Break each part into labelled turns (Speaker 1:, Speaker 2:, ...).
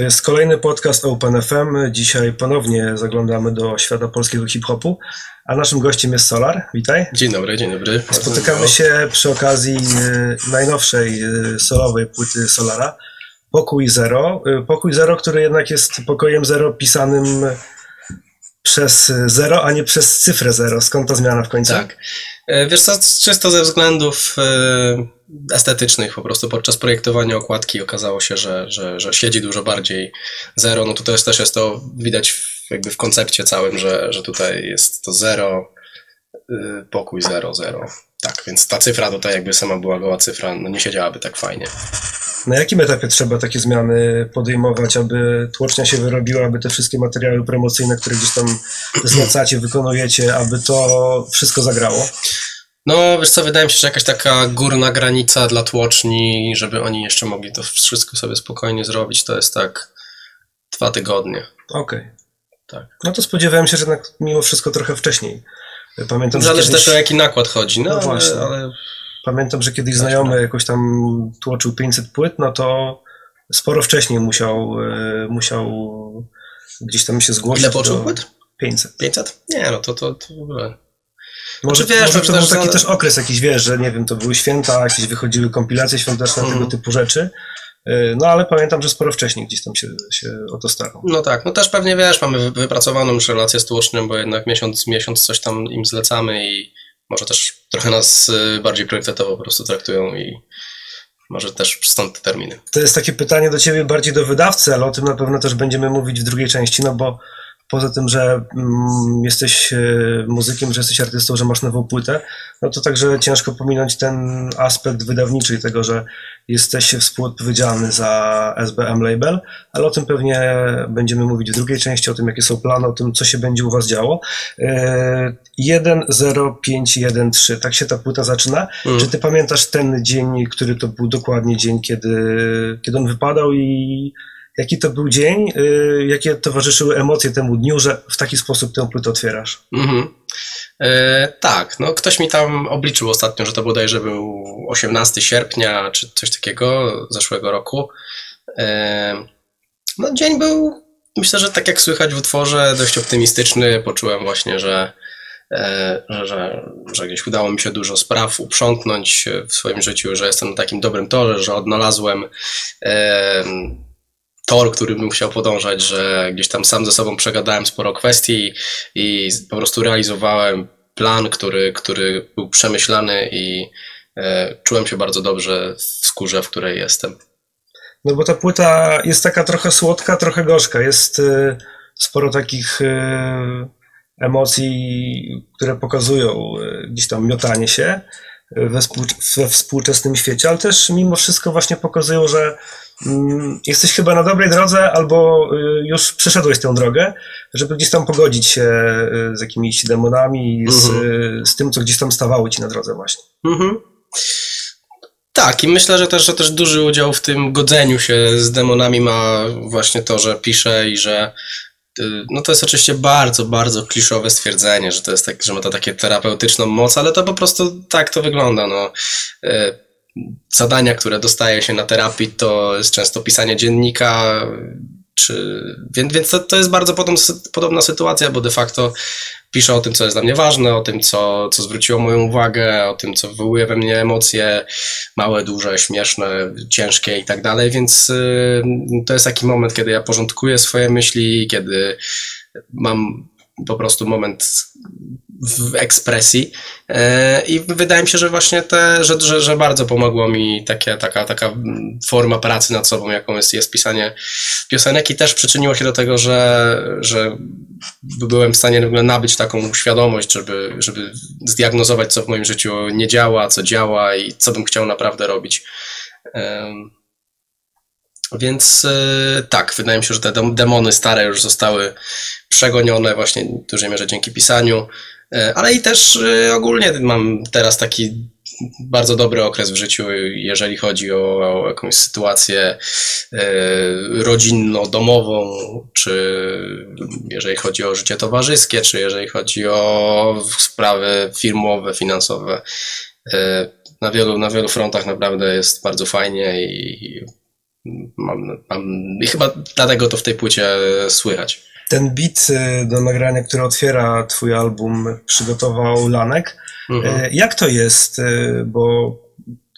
Speaker 1: To jest kolejny podcast OpenFM. Dzisiaj ponownie zaglądamy do świata polskiego hip-hopu, a naszym gościem jest Solar. Witaj.
Speaker 2: Dzień dobry, dzień dobry.
Speaker 1: Spotykamy się przy okazji e, najnowszej e, solowej płyty Solara, Pokój Zero. E, Pokój Zero, który jednak jest pokojem zero pisanym przez zero, a nie przez cyfrę zero. Skąd ta zmiana w końcu?
Speaker 2: Tak. Wiesz co, czysto ze względów estetycznych po prostu podczas projektowania okładki okazało się, że, że, że siedzi dużo bardziej zero. No to też, jest to widać jakby w koncepcie całym, że, że tutaj jest to zero, yy, pokój zero, zero. Tak, więc ta cyfra tutaj jakby sama była goła cyfra, no nie siedziałaby tak fajnie.
Speaker 1: Na jakim etapie trzeba takie zmiany podejmować, aby tłocznia się wyrobiła, aby te wszystkie materiały promocyjne, które gdzieś tam zlecacie, wykonujecie, aby to wszystko zagrało?
Speaker 2: No, wiesz co, wydaje mi się, że jakaś taka górna granica dla tłoczni, żeby oni jeszcze mogli to wszystko sobie spokojnie zrobić, to jest tak dwa tygodnie.
Speaker 1: Okej. Okay. Tak. No to spodziewałem się, że jednak mimo wszystko trochę wcześniej.
Speaker 2: Pamiętam, Zależy kiedyś... też o jaki nakład chodzi. No, no właśnie. Ale...
Speaker 1: Pamiętam, że kiedyś znajomy jakoś tam tłoczył 500 płyt, no to sporo wcześniej musiał, e, musiał gdzieś tam się zgłosić.
Speaker 2: Ile poczuł płyt?
Speaker 1: 500.
Speaker 2: 500? Nie, no to, to, to w ogóle...
Speaker 1: Może, znaczy, wiesz, może to był taki też okres jakiś, wiesz, że nie wiem, to były święta, jakieś wychodziły kompilacje świąteczne, mm. tego typu rzeczy. Y, no ale pamiętam, że sporo wcześniej gdzieś tam się, się o to starał.
Speaker 2: No tak, no też pewnie wiesz, mamy wypracowaną już relację z tłocznym, bo jednak miesiąc, miesiąc coś tam im zlecamy i może też trochę nas y, bardziej priorytetowo po prostu traktują i może też stąd te terminy.
Speaker 1: To jest takie pytanie do ciebie bardziej do wydawcy, ale o tym na pewno też będziemy mówić w drugiej części, no bo poza tym, że mm, jesteś e, muzykiem, że jesteś artystą, że masz nową płytę, no to także ciężko pominąć ten aspekt wydawniczy tego, że jesteś współodpowiedzialny za SBM Label, ale o tym pewnie będziemy mówić w drugiej części, o tym jakie są plany, o tym co się będzie u Was działo. 10513, e, tak się ta płyta zaczyna. Mm. Czy Ty pamiętasz ten dzień, który to był dokładnie dzień, kiedy, kiedy on wypadał i Jaki to był dzień? Y, jakie towarzyszyły emocje temu dniu, że w taki sposób tę płytę otwierasz? Mhm.
Speaker 2: E, tak, no ktoś mi tam obliczył ostatnio, że to bodajże był 18 sierpnia, czy coś takiego zeszłego roku. E, no dzień był, myślę, że tak jak słychać w utworze, dość optymistyczny. Poczułem właśnie, że, e, że, że, że gdzieś udało mi się dużo spraw uprzątnąć w swoim życiu, że jestem na takim dobrym torze, że odnalazłem e, tor, który bym chciał podążać, że gdzieś tam sam ze sobą przegadałem sporo kwestii i po prostu realizowałem plan, który, który był przemyślany i e, czułem się bardzo dobrze w skórze, w której jestem.
Speaker 1: No bo ta płyta jest taka trochę słodka, trochę gorzka. Jest y, sporo takich y, emocji, które pokazują y, gdzieś tam miotanie się we, we współczesnym świecie, ale też mimo wszystko właśnie pokazują, że jesteś chyba na dobrej drodze, albo y, już przeszedłeś tę drogę, żeby gdzieś tam pogodzić się y, z jakimiś demonami, z, mhm. z tym, co gdzieś tam stawało ci na drodze właśnie. Mhm.
Speaker 2: Tak, i myślę, że też, że też duży udział w tym godzeniu się z demonami ma właśnie to, że piszę i że y, no to jest oczywiście bardzo, bardzo kliszowe stwierdzenie, że to jest tak, że ma to takie terapeutyczną moc, ale to po prostu tak to wygląda. No zadania, które dostaje się na terapii, to jest często pisanie dziennika, czy, więc, więc to, to jest bardzo podobna, podobna sytuacja, bo de facto piszę o tym, co jest dla mnie ważne, o tym, co, co zwróciło moją uwagę, o tym, co wywołuje we mnie emocje, małe, duże, śmieszne, ciężkie i tak dalej, więc y, to jest taki moment, kiedy ja porządkuję swoje myśli, kiedy mam po prostu moment w ekspresji e, i wydaje mi się, że właśnie te, że, że, że bardzo pomogło mi takie, taka, taka forma pracy nad sobą, jaką jest, jest pisanie piosenek i też przyczyniło się do tego, że, że byłem w stanie nabyć taką świadomość, żeby, żeby zdiagnozować, co w moim życiu nie działa, co działa i co bym chciał naprawdę robić. Więc e, tak, wydaje mi się, że te demony stare już zostały przegonione właśnie w dużej mierze dzięki pisaniu. E, ale i też e, ogólnie mam teraz taki bardzo dobry okres w życiu, jeżeli chodzi o, o jakąś sytuację e, rodzinno-domową, czy jeżeli chodzi o życie towarzyskie, czy jeżeli chodzi o sprawy firmowe, finansowe. Na wielu, na wielu frontach naprawdę jest bardzo fajnie i mam, mam, I chyba dlatego to w tej płycie słychać.
Speaker 1: Ten beat y, do nagrania, który otwiera twój album, przygotował Lanek. Mhm. Y, jak to jest? Y, bo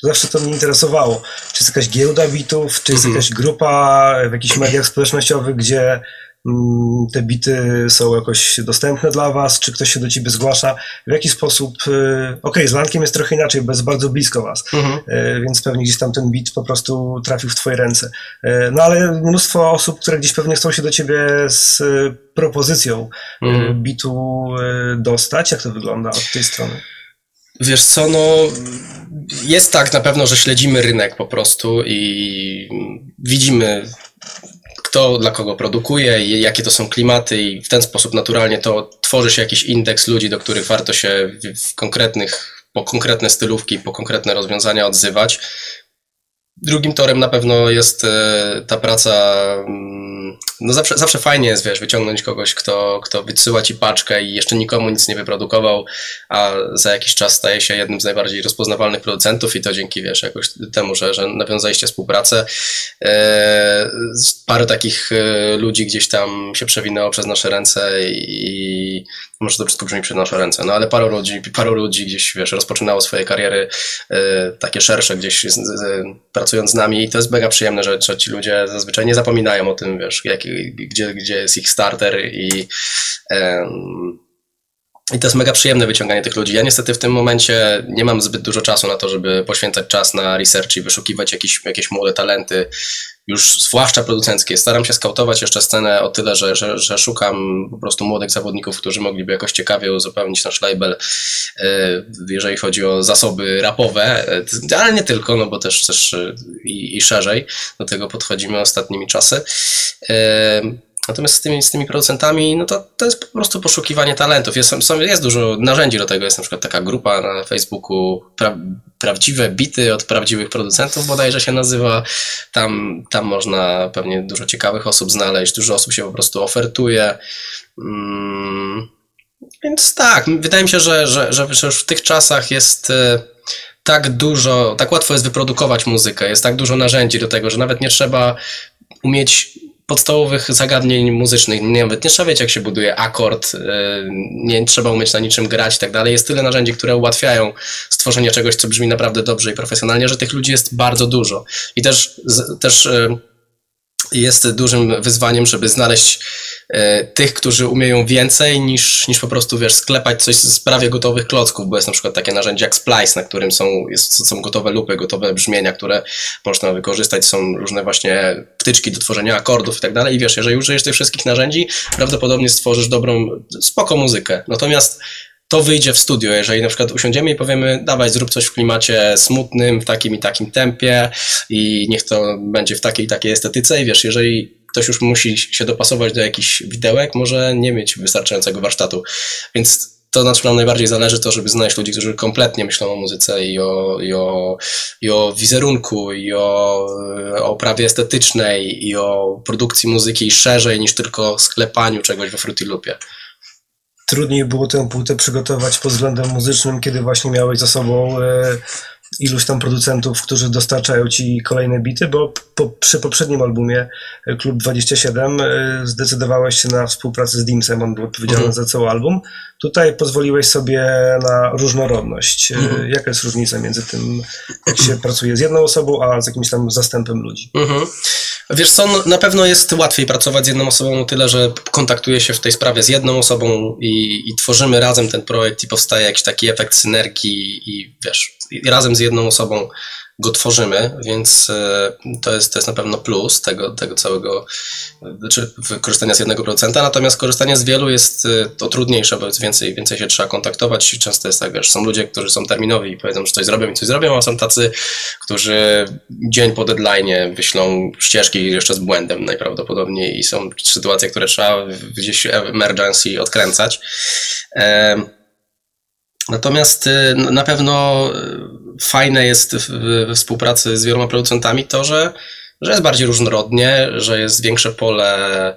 Speaker 1: zawsze to mnie interesowało. Czy jest jakaś giełda bitów, czy jest mhm. jakaś grupa w jakichś mediach społecznościowych, gdzie te bity są jakoś dostępne dla was, czy ktoś się do ciebie zgłasza, w jaki sposób, y, okej, okay, z Lankiem jest trochę inaczej, bo jest bardzo blisko was, mhm. Y, więc pewnie gdzieś tam ten bit po prostu trafił w twoje ręce. Y, no ale mnóstwo osób, które gdzieś pewnie chcą się do ciebie z propozycją mhm. bitu dostać, jak to wygląda od tej strony?
Speaker 2: Wiesz co, no jest tak na pewno, że śledzimy rynek po prostu i widzimy kto dla kogo produkuje, jakie to są klimaty i w ten sposób naturalnie to tworzy się jakiś indeks ludzi, do których warto się w konkretnych, po konkretne stylówki, po konkretne rozwiązania odzywać. Drugim torem na pewno jest e, ta praca. Mm, no zawsze, zawsze fajnie jest, wiesz, wyciągnąć kogoś, kto, kto wysyła ci paczkę i jeszcze nikomu nic nie wyprodukował, a za jakiś czas staje się jednym z najbardziej rozpoznawalnych producentów i to dzięki, wiesz, jakoś temu, że, że nawiązaliście współpracę. E, parę takich e, ludzi gdzieś tam się przewinęło przez nasze ręce i może to wszystko brzmi przed nasze ręce, no ale paru ludzi, paru ludzi gdzieś, wiesz, rozpoczynało swoje kariery e, takie szersze gdzieś z, z, pracując z nami i to jest mega przyjemne, że, że ci ludzie zazwyczaj nie zapominają o tym, wiesz, jak, gdzie, gdzie jest ich starter i i to jest mega przyjemne wyciąganie tych ludzi. Ja niestety w tym momencie nie mam zbyt dużo czasu na to, żeby poświęcać czas na research i wyszukiwać jakieś, jakieś młode talenty, już zwłaszcza producenckie. Staram się skautować jeszcze scenę o tyle, że, że, że szukam po prostu młodych zawodników, którzy mogliby jakoś ciekawie uzupełnić nasz label, e, jeżeli chodzi o zasoby rapowe, e, ale nie tylko, no bo też, też e, i, i szerzej do tego podchodzimy ostatnimi czasy. Natomiast z tymi, z tymi producentami, no to, to jest po prostu poszukiwanie talentów. Jest, są, jest dużo narzędzi do tego. Jest na przykład taka grupa na Facebooku pra, Prawdziwe Bity od prawdziwych producentów, bodajże się nazywa. Tam, tam można pewnie dużo ciekawych osób znaleźć. Dużo osób się po prostu ofertuje. Hmm. Więc tak, wydaje mi się, że, że, że, już w tych czasach jest e, tak dużo, tak łatwo jest wyprodukować muzykę, jest tak dużo narzędzi do tego, że nawet nie trzeba umieć podstawowych zagadnień muzycznych. Nie, nawet nie trzeba wiedzieć, jak się buduje akord, y, nie trzeba umieć na niczym grać i tak dalej. Jest tyle narzędzi, które ułatwiają stworzenie czegoś, co brzmi naprawdę dobrze i profesjonalnie, że tych ludzi jest bardzo dużo. I też, też y, jest dużym wyzwaniem, żeby znaleźć tych, którzy umieją więcej niż, niż po prostu, wiesz, sklepać coś z prawie gotowych klocków, bo jest na przykład takie narzędzie jak Splice, na którym są, jest, są gotowe lupy, gotowe brzmienia, które można wykorzystać, są różne właśnie wtyczki do tworzenia akordów i tak dalej i wiesz, jeżeli użyjesz tych wszystkich narzędzi, prawdopodobnie stworzysz dobrą, spoko muzykę. Natomiast to wyjdzie w studio. Jeżeli na przykład usiądziemy i powiemy, dawaj, zrób coś w klimacie smutnym, w takim i takim tempie i niech to będzie w takiej i takiej estetyce i wiesz, jeżeli ktoś już musi się dopasować do jakichś widełek, może nie mieć wystarczającego warsztatu. Więc to na czym nam najbardziej zależy, to żeby znaleźć ludzi, którzy kompletnie myślą o muzyce i o, i o, i o wizerunku, i o, o oprawie estetycznej, i o produkcji muzyki szerzej niż tylko sklepaniu czegoś we Fruity Loopie
Speaker 1: trudniej było tę płytę przygotować pod względem muzycznym, kiedy właśnie miałeś za sobą e, iluś tam producentów, którzy dostarczają ci kolejne bity, bo po, przy poprzednim albumie e, Klub 27 e, zdecydowałeś się na współpracę z Dimsem, on był odpowiedzialny mhm. za cały album. Tutaj pozwoliłeś sobie na różnorodność. Mhm. Jaka jest różnica między tym, jak się pracuje z jedną osobą, a z jakimś tam zastępem ludzi? Mhm.
Speaker 2: Wiesz co, no, na pewno jest łatwiej pracować z jedną osobą o tyle, że kontaktuję się w tej sprawie z jedną osobą i, i tworzymy razem ten projekt i powstaje jakiś taki efekt synergii i wiesz, razem z jedną osobą go tworzymy, więc e, to jest, to jest na pewno plus tego, tego całego, znaczy korzystania z jednego procenta, natomiast korzystanie z wielu jest e, to trudniejsze, bo więcej, więcej się trzeba kontaktować często jest tak, wiesz, są ludzie, którzy są terminowi i powiedzą, że coś zrobią i coś zrobią, a są tacy, którzy dzień po deadline wyślą ścieżki jeszcze z błędem najprawdopodobniej i są sytuacje, które trzeba gdzieś emergency odkręcać. Natomiast y, na pewno y, fajne jest we współpracy z wieloma producentami to, że, że jest bardziej różnorodnie, że jest większe pole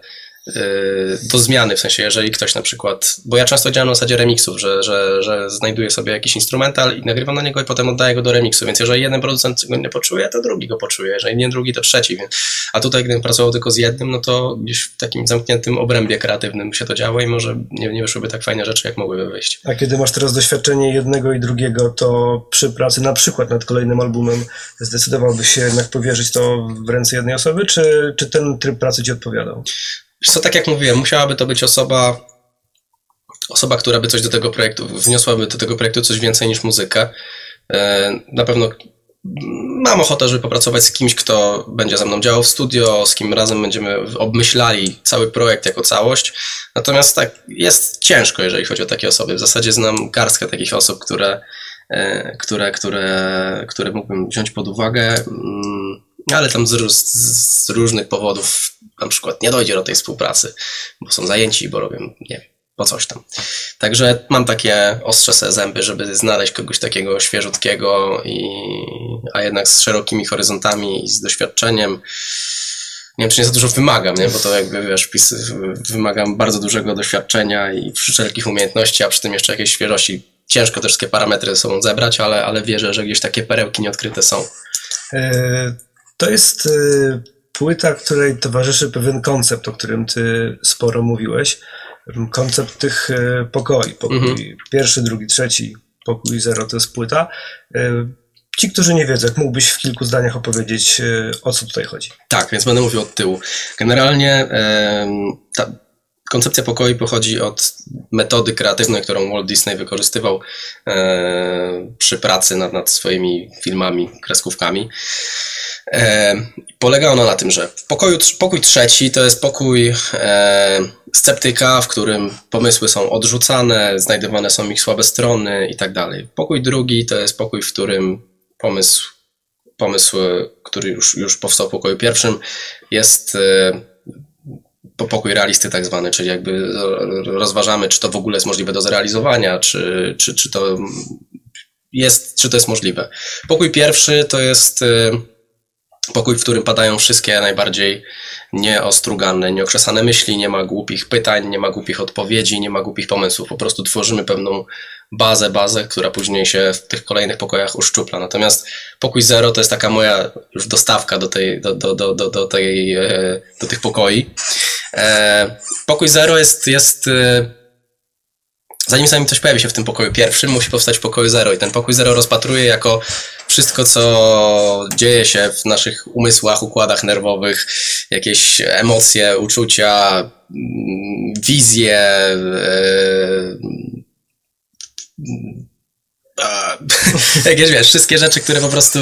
Speaker 2: do zmiany, w sensie jeżeli ktoś na przykład, bo ja często działam na zasadzie remixów, że, że, że znajduję sobie jakiś instrumental i nagrywam na niego i potem oddaję go do remixu, więc jeżeli jeden producent go nie poczuje, to drugi go poczuje, jeżeli nie drugi, to trzeci, więc, a tutaj gdybym pracował tylko z jednym, no to gdzieś w takim zamkniętym obrębie kreatywnym się to działo i może nie, nie wyszłyby tak fajne rzeczy, jak mogłyby wyjść.
Speaker 1: A kiedy masz teraz doświadczenie jednego i drugiego, to przy pracy na przykład nad kolejnym albumem zdecydowałbyś się jednak powierzyć to w ręce jednej osoby, czy, czy ten tryb pracy ci odpowiadał?
Speaker 2: Co, tak jak mówiłem, musiałaby to być osoba, osoba, która by coś do tego projektu, wniosłaby do tego projektu coś więcej niż muzykę. E, na pewno mam ochotę, żeby popracować z kimś, kto będzie ze mną działał w studio, z kim razem będziemy obmyślali cały projekt jako całość. Natomiast tak jest ciężko, jeżeli chodzi o takie osoby. W zasadzie znam garstkę takich osób, które, e, które, które, które mógłbym wziąć pod uwagę, mm, ale tam z, z różnych powodów na przykład nie dojdzie do tej współpracy, bo są zajęci, bo robią, nie wiem, po coś tam. Także mam takie ostrze se zęby, żeby znaleźć kogoś takiego świeżutkiego, i, a jednak z szerokimi horyzontami i z doświadczeniem. Nie wiem, czy nie za dużo wymagam, nie? bo to jakby wiesz, wymagam bardzo dużego doświadczenia i wszelkich umiejętności, a przy tym jeszcze jakiejś świeżości. Ciężko te wszystkie parametry ze sobą zebrać, ale, ale wierzę, że gdzieś takie perełki nieodkryte są.
Speaker 1: E, to jest e, płyta, której towarzyszy pewien koncept, o którym ty sporo mówiłeś. Koncept tych e, pokoi. Pokój mhm. pierwszy, drugi, trzeci, pokój zero to jest płyta. E, ci, którzy nie wiedzą, jak mógłbyś w kilku zdaniach opowiedzieć, e, o co tutaj chodzi?
Speaker 2: Tak, więc będę mówił od tyłu. Generalnie ta koncepcja pokoi pochodzi od metody kreatywnej, którą Walt Disney wykorzystywał przy pracy nad, nad swoimi filmami, kreskówkami. E, polega ona na tym, że w pokoju, pokój trzeci to jest pokój e, sceptyka, w którym pomysły są odrzucane, znajdowane są ich słabe strony i tak dalej. Pokój drugi to jest pokój, w którym pomysł, pomysł który już, już powstał w pokoju pierwszym, jest e, pokój realisty tak zwany, czyli jakby rozważamy, czy to w ogóle jest możliwe do zrealizowania, czy, czy, czy to jest, czy to jest możliwe. Pokój pierwszy to jest e, Pokój, w którym padają wszystkie najbardziej nieostrugane, nieokrzesane myśli, nie ma głupich pytań, nie ma głupich odpowiedzi, nie ma głupich pomysłów. Po prostu tworzymy pewną bazę, bazę, która później się w tych kolejnych pokojach uszczupla. Natomiast pokój zero to jest taka moja już dostawka do, tej, do, do, do, do, do, tej, e, do tych pokoi. E, pokój zero jest, jest e, zanim zanim coś pojawi się w tym pokoju pierwszym, musi powstać pokój zero i ten pokój zero rozpatruje jako wszystko, co dzieje się w naszych umysłach, układach nerwowych, jakieś emocje, uczucia, mm, wizje, e, jakieś wiesz, wszystkie rzeczy, które po prostu,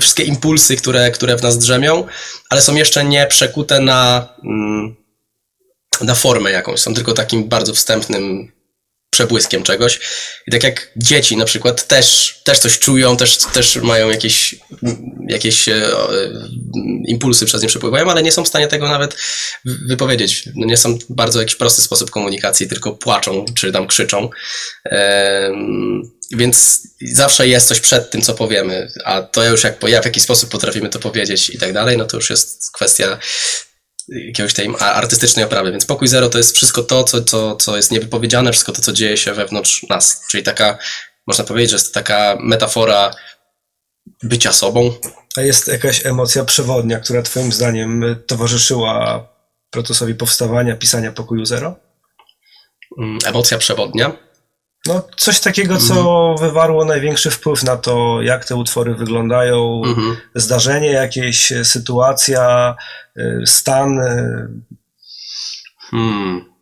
Speaker 2: wszystkie impulsy, które, które w nas drzemią, ale są jeszcze nie przekute na, mm, na formę jakąś, są tylko takim bardzo wstępnym przebłyskiem czegoś. I tak jak dzieci na przykład też, też coś czują, też, też mają jakieś, jakieś e, impulsy przez nie przepływają, ale nie są w stanie tego nawet wypowiedzieć. No nie są bardzo jakiś prosty sposób komunikacji, tylko płaczą czy tam krzyczą. więc zawsze jest coś przed tym, co powiemy, a to już jak, w jakiś sposób potrafimy to powiedzieć i tak dalej, no to już jest kwestia jakiegoś tej artystycznej oprawy. Więc pokój zero to jest wszystko to, co, co, co jest niewypowiedziane, wszystko to, co dzieje się wewnątrz nas. Czyli taka, można powiedzieć, że jest to taka metafora bycia sobą.
Speaker 1: A jest jakaś emocja przewodnia, która Twoim zdaniem towarzyszyła procesowi powstawania, pisania pokoju zero?
Speaker 2: Mm, emocja przewodnia?
Speaker 1: No, coś takiego, co mhm. wywarło największy wpływ na to, jak te utwory wyglądają, mhm. zdarzenie jakieś, sytuacja, y, stan. Y. Hmm.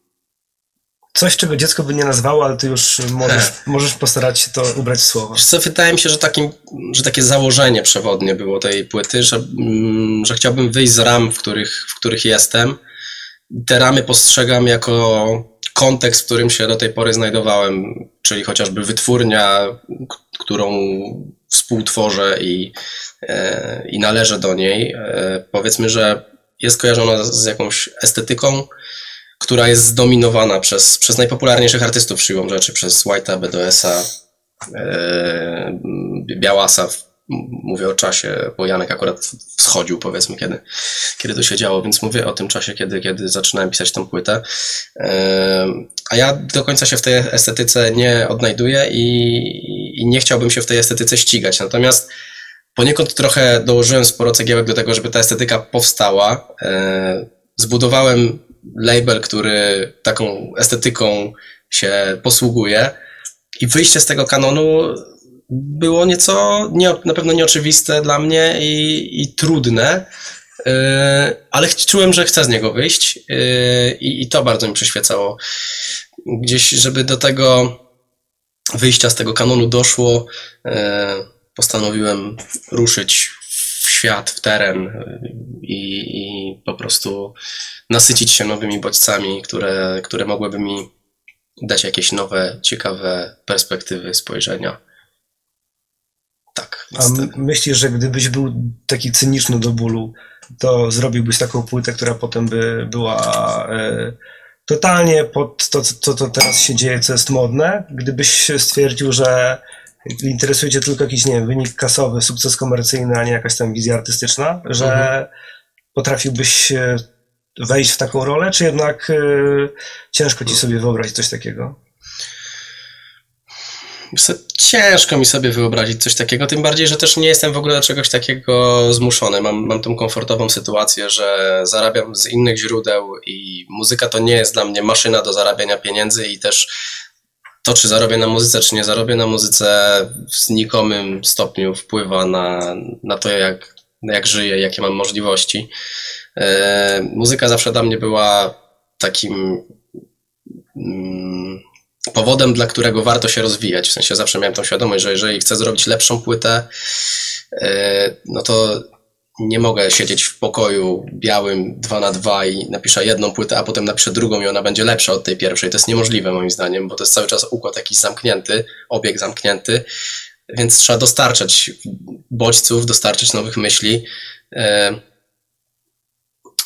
Speaker 1: Coś, czego dziecko by nie nazwało, ale ty już możesz, możesz postarać się to ubrać w słowo.
Speaker 2: Co, wydaje mi się, że, takim, że takie założenie przewodnie było tej płyty, że, mm, że chciałbym wyjść z ram, w których, w których jestem. Te ramy postrzegam jako kontekst, w którym się do tej pory znajdowałem, czyli chociażby wytwórnia, którą współtworzę i, e, i należę do niej, e, powiedzmy, że jest kojarzona z jakąś estetyką, która jest zdominowana przez, przez najpopularniejszych artystów siłą rzeczy, przez White'a, BDS-a, e, Białasa Mówię o czasie, bo Janek akurat wschodził, powiedzmy, kiedy, kiedy to się działo, więc mówię o tym czasie, kiedy, kiedy zaczynałem pisać tę płytę. A ja do końca się w tej estetyce nie odnajduję i, i nie chciałbym się w tej estetyce ścigać. Natomiast poniekąd trochę dołożyłem sporo cegiełek do tego, żeby ta estetyka powstała. Zbudowałem label, który taką estetyką się posługuje i wyjście z tego kanonu było nieco, nie, na pewno nieoczywiste dla mnie i, i trudne, yy, ale czułem, że chcę z niego wyjść yy, i to bardzo mi przyświecało. Gdzieś, żeby do tego wyjścia z tego kanonu doszło, yy, postanowiłem ruszyć w świat, w teren i, i po prostu nasycić się nowymi bodźcami, które, które mogłyby mi dać jakieś nowe, ciekawe perspektywy spojrzenia. Tak.
Speaker 1: A myślisz, że gdybyś był taki cyniczny do bólu, to zrobiłbyś taką płytę, która potem by była e, totalnie pod to, co to teraz się dzieje, co jest modne? Gdybyś stwierdził, że interesuje cię tylko jakiś, nie wiem, wynik kasowy, sukces komercyjny, a nie jakaś tam wizja artystyczna, że mhm. potrafiłbyś wejść w taką rolę, czy jednak e, ciężko ci sobie wyobrazić coś takiego?
Speaker 2: Ciężko mi sobie wyobrazić coś takiego, tym bardziej, że też nie jestem w ogóle do czegoś takiego zmuszony. Mam, mam tą komfortową sytuację, że zarabiam z innych źródeł i muzyka to nie jest dla mnie maszyna do zarabiania pieniędzy i też to, czy zarobię na muzyce, czy nie zarobię na muzyce, w znikomym stopniu wpływa na, na to, jak, jak żyję, jakie mam możliwości. E, muzyka zawsze dla mnie była takim. Mm, powodem, dla którego warto się rozwijać. W sensie zawsze miałem tą świadomość, że jeżeli chcę zrobić lepszą płytę, e, no to nie mogę siedzieć w pokoju białym 2 na 2 i napiszę jedną płytę, a potem napiszę drugą i ona będzie lepsza od tej pierwszej. To jest niemożliwe moim zdaniem, bo to jest cały czas układ jakiś zamknięty, obieg zamknięty, więc trzeba dostarczać bodźców, dostarczyć nowych myśli. E,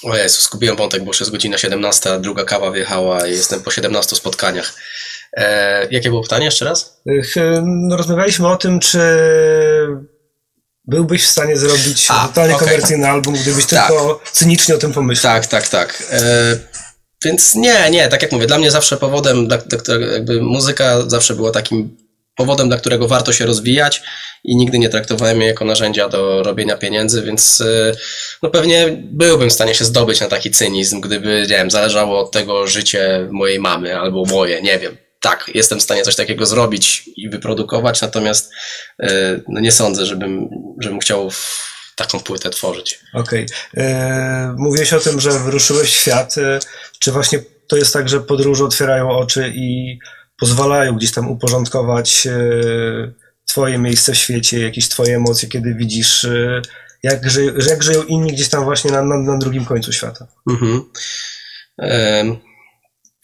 Speaker 2: o Jezu, skupiłem wątek, bo już jest godzina 17, a druga kawa wjechała i jestem po 17 spotkaniach. E, jakie było pytanie jeszcze raz?
Speaker 1: No, rozmawialiśmy o tym, czy byłbyś w stanie zrobić a, totalnie okay. komercyjny album, gdybyś tak. tylko cynicznie o tym pomyślał.
Speaker 2: Tak, tak, tak. E, więc nie, nie, tak jak mówię, dla mnie zawsze powodem, dla, jakby muzyka zawsze była takim powodem, dla którego warto się rozwijać i nigdy nie traktowałem jej jako narzędzia do robienia pieniędzy, więc e, no pewnie byłbym w stanie się zdobyć na taki cynizm, gdyby, nie wiem, zależało od tego życie mojej mamy albo moje, nie wiem tak, jestem w stanie coś takiego zrobić i wyprodukować, natomiast e, no nie sądzę, żebym, żebym chciał taką płytę tworzyć.
Speaker 1: Okej. Okay. E, mówiłeś o tym, że wyruszyłeś w świat. E, czy właśnie to jest tak, że podróże otwierają oczy i pozwalają gdzieś tam uporządkować twoje miejsce w świecie, jakieś twoje emocje, kiedy widzisz jak, ży, jak żyją inni gdzieś tam właśnie na, na, na drugim końcu świata. Mhm.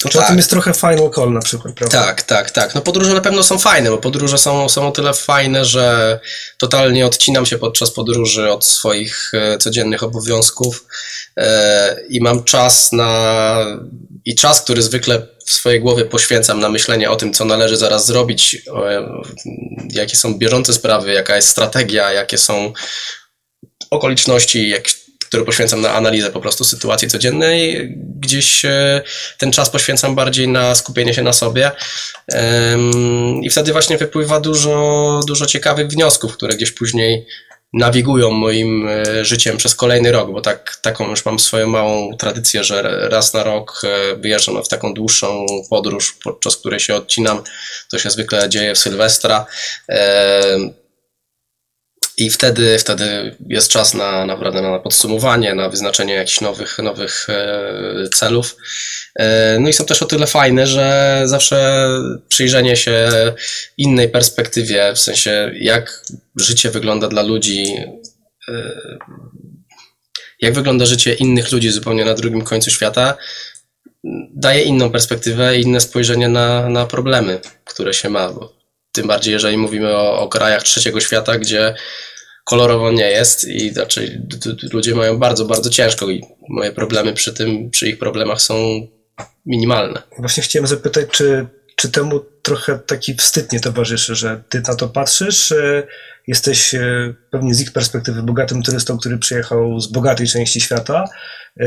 Speaker 1: To tak. tym jest trochę final call na przykład, prawda?
Speaker 2: Tak, tak, tak. No podróże na pewno są fajne, bo podróże są, są o tyle fajne, że totalnie odcinam się podczas podróży od swoich e, codziennych obowiązków e, i mam czas na... i czas, który zwykle w swojej głowie poświęcam na myślenie o tym, co należy zaraz zrobić, jakie są bieżące sprawy, jaka jest strategia, jakie są okoliczności, jak, który poświęcam na analizę po prostu sytuacji codziennej. Gdzieś e, ten czas poświęcam bardziej na skupienie się na sobie i wtedy właśnie wypływa dużo, dużo ciekawych wniosków, które gdzieś później nawigują moim e, życiem przez kolejny rok, bo tak, taką już mam swoją małą tradycję, że raz na rok e, wyjeżdżam w taką dłuższą podróż, podczas której się odcinam. To się zwykle dzieje w Sylwestra. I wtedy, wtedy jest czas na naprawdę na podsumowanie, na wyznaczenie jakichś nowych, nowych e, celów. E, no i są też o tyle fajne, że zawsze przyjrzenie się innej perspektywie, w sensie jak życie wygląda dla ludzi, e, jak wygląda życie innych ludzi zupełnie na drugim końcu świata, daje inną perspektywę inne spojrzenie na, na problemy, które się ma. Bo tym bardziej, jeżeli mówimy o, o krajach trzeciego świata, gdzie kolorowo nie jest i znaczy ludzie mają bardzo, bardzo ciężko i moje problemy przy tym, przy ich problemach są minimalne.
Speaker 1: Właśnie chciałem zapytać, czy, czy temu trochę taki wstyd nie towarzyszy, że ty na to patrzysz, e, jesteś e, pewnie z ich perspektywy bogatym turystą, który przyjechał z bogatej części świata. E,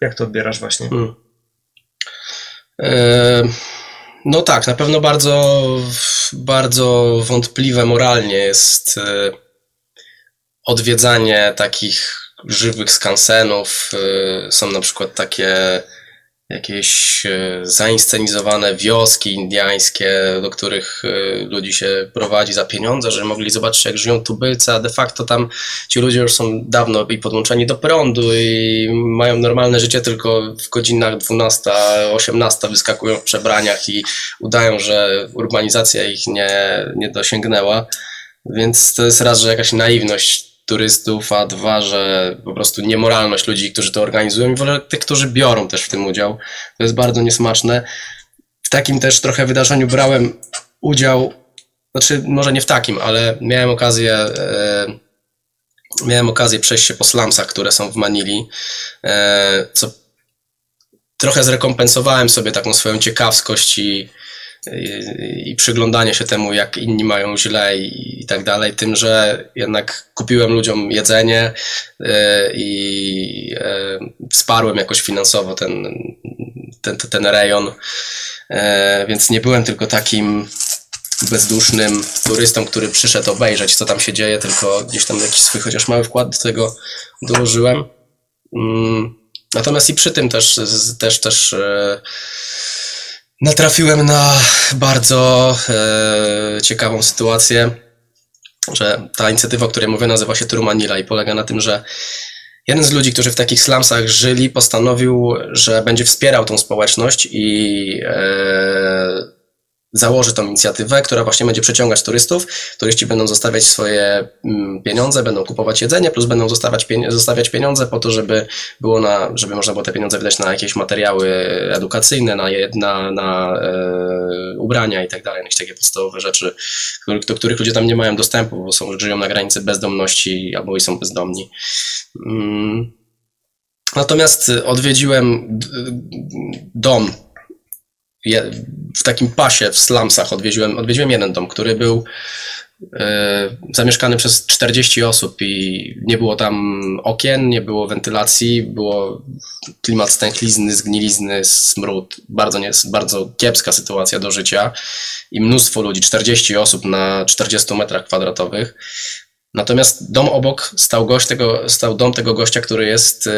Speaker 1: jak to odbierasz właśnie? Hmm.
Speaker 2: No tak, na pewno bardzo, bardzo wątpliwe moralnie jest odwiedzanie takich żywych skansenów. Są na przykład takie jakieś e, zainscenizowane wioski indiańskie, do których e, ludzi się prowadzi za pieniądze, żeby mogli zobaczyć, jak żyją tubylcy, a de facto tam ci ludzie już są dawno i podłączeni do prądu i mają normalne życie, tylko w godzinach 12, 18 wyskakują w przebraniach i udają, że urbanizacja ich nie, nie dosięgnęła. Więc to jest raz, że jakaś naiwność turystów, a dwa, że po prostu niemoralność ludzi, którzy to organizują i w ogóle tych, którzy biorą też w tym udział. To jest bardzo niesmaczne. W takim też trochę wydarzeniu brałem udział, znaczy może nie w takim, ale miałem okazję e, miałem okazję przejść się po slumsach, które są w Manili, e, co trochę zrekompensowałem sobie taką swoją ciekawskość i i, przyglądanie się temu, jak inni mają źle i, i tak dalej, tym, że jednak kupiłem ludziom jedzenie e, i e, wsparłem jakoś finansowo ten, ten, ten rejon, e, więc nie byłem tylko takim bezdusznym turystą, który przyszedł obejrzeć, co tam się dzieje, tylko gdzieś tam jakiś swój chociaż mały wkład do tego dołożyłem. Mm, natomiast i przy tym też, też, też natrafiłem na bardzo e, ciekawą sytuację, że ta inicjatywa, o której mówię, nazywa się Trumanila i polega na tym, że jeden z ludzi, którzy w takich slumsach żyli, postanowił, że będzie wspierał tą społeczność i e, założy tą inicjatywę, która właśnie będzie przyciągać turystów. Turyści będą zostawiać swoje mm, pieniądze, będą kupować jedzenie, plus będą zostawiać, zostawiać pieniądze po to, żeby było na, żeby można było te pieniądze wydać na jakieś materiały edukacyjne, na, na, na e, ubrania i tak dalej, jakieś takie podstawowe rzeczy, do których ludzie tam nie mają dostępu, bo są, żyją na granicy bezdomności albo i są bezdomni. Mm. Natomiast odwiedziłem dom w takim pasie w slumsach odwiedziłem, odwiedziłem jeden dom, który był e, zamieszkany przez 40 osób i nie było tam okien, nie było wentylacji, było klimat stęchlizny, zgnilizny, smród, bardzo, nie, bardzo kiepska sytuacja do życia i mnóstwo ludzi, 40 osób na 40 metrach kwadratowych. Natomiast dom obok stał, gość tego, stał dom tego gościa, który jest e,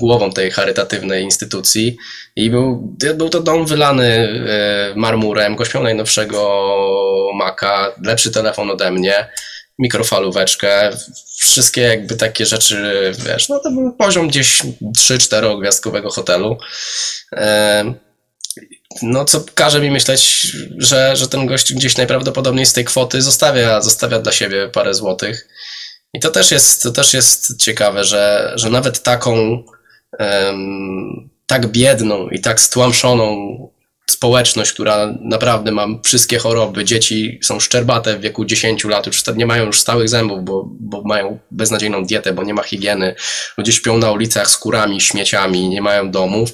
Speaker 2: głową tej charytatywnej instytucji i był, był to dom wylany e, marmurem, gość miał najnowszego Maca, lepszy telefon ode mnie, mikrofalóweczkę, wszystkie jakby takie rzeczy, wiesz, no to był poziom gdzieś 3-4 gwiazdkowego hotelu. E, no co każe mi myśleć, że, że ten gość gdzieś najprawdopodobniej z tej kwoty zostawia, zostawia dla siebie parę złotych. I to też jest, to też jest ciekawe, że, że nawet taką um, tak biedną i tak stłamszoną społeczność, która naprawdę ma wszystkie choroby, dzieci są szczerbate w wieku 10 lat, już nie mają już stałych zębów, bo, bo mają beznadziejną dietę, bo nie ma higieny, ludzie śpią na ulicach z kurami, śmieciami, nie mają domów,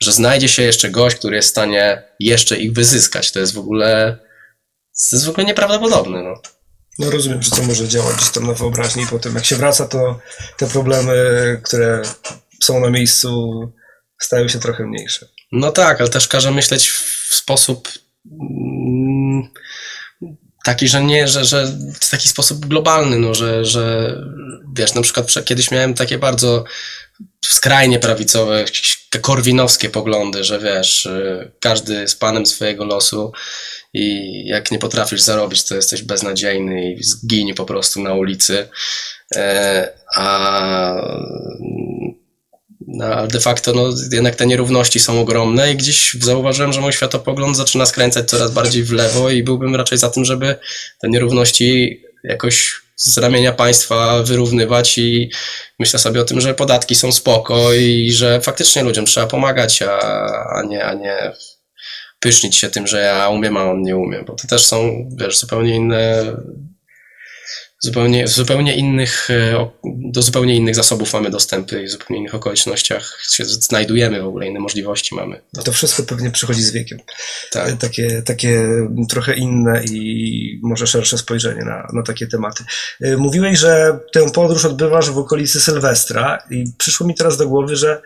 Speaker 2: że znajdzie się jeszcze gość, który jest w stanie jeszcze ich wyzyskać. To jest w ogóle, to jest w ogóle nieprawdopodobne. No.
Speaker 1: No rozumiem, że to może działać gdzieś tam na wyobraźni i potem jak się wraca, to te problemy, które są na miejscu, stają się trochę mniejsze.
Speaker 2: No tak, ale też każe myśleć w sposób mm, taki, że nie, że, że w taki sposób globalny, no, że, że wiesz, na przykład kiedyś miałem takie bardzo skrajnie prawicowe, korwinowskie poglądy, że wiesz, y, każdy z panem swojego losu i jak nie potrafisz zarobić, to jesteś beznadziejny i zginie po prostu na ulicy. E, a de facto no, jednak te nierówności są ogromne i gdzieś zauważyłem, że mój światopogląd zaczyna skręcać coraz bardziej w lewo i byłbym raczej za tym, żeby te nierówności jakoś z ramienia państwa wyrównywać i myślę sobie o tym, że podatki są spoko i że faktycznie ludziom trzeba pomagać, a, a, nie, a nie pysznić się tym, że ja umiem, a on nie umie, bo to też są, wiesz, zupełnie inne zupełnie, zupełnie innych, e, do zupełnie innych zasobów mamy dostępy i w zupełnie innych okolicznościach się znajdujemy w ogóle, inne możliwości mamy.
Speaker 1: No to wszystko pewnie przychodzi z wiekiem.
Speaker 2: Tak.
Speaker 1: Takie, takie trochę inne i może szersze spojrzenie na, na takie tematy. Y, mówiłeś, że tę podróż odbywasz w okolicy Sylwestra i przyszło mi teraz do głowy, że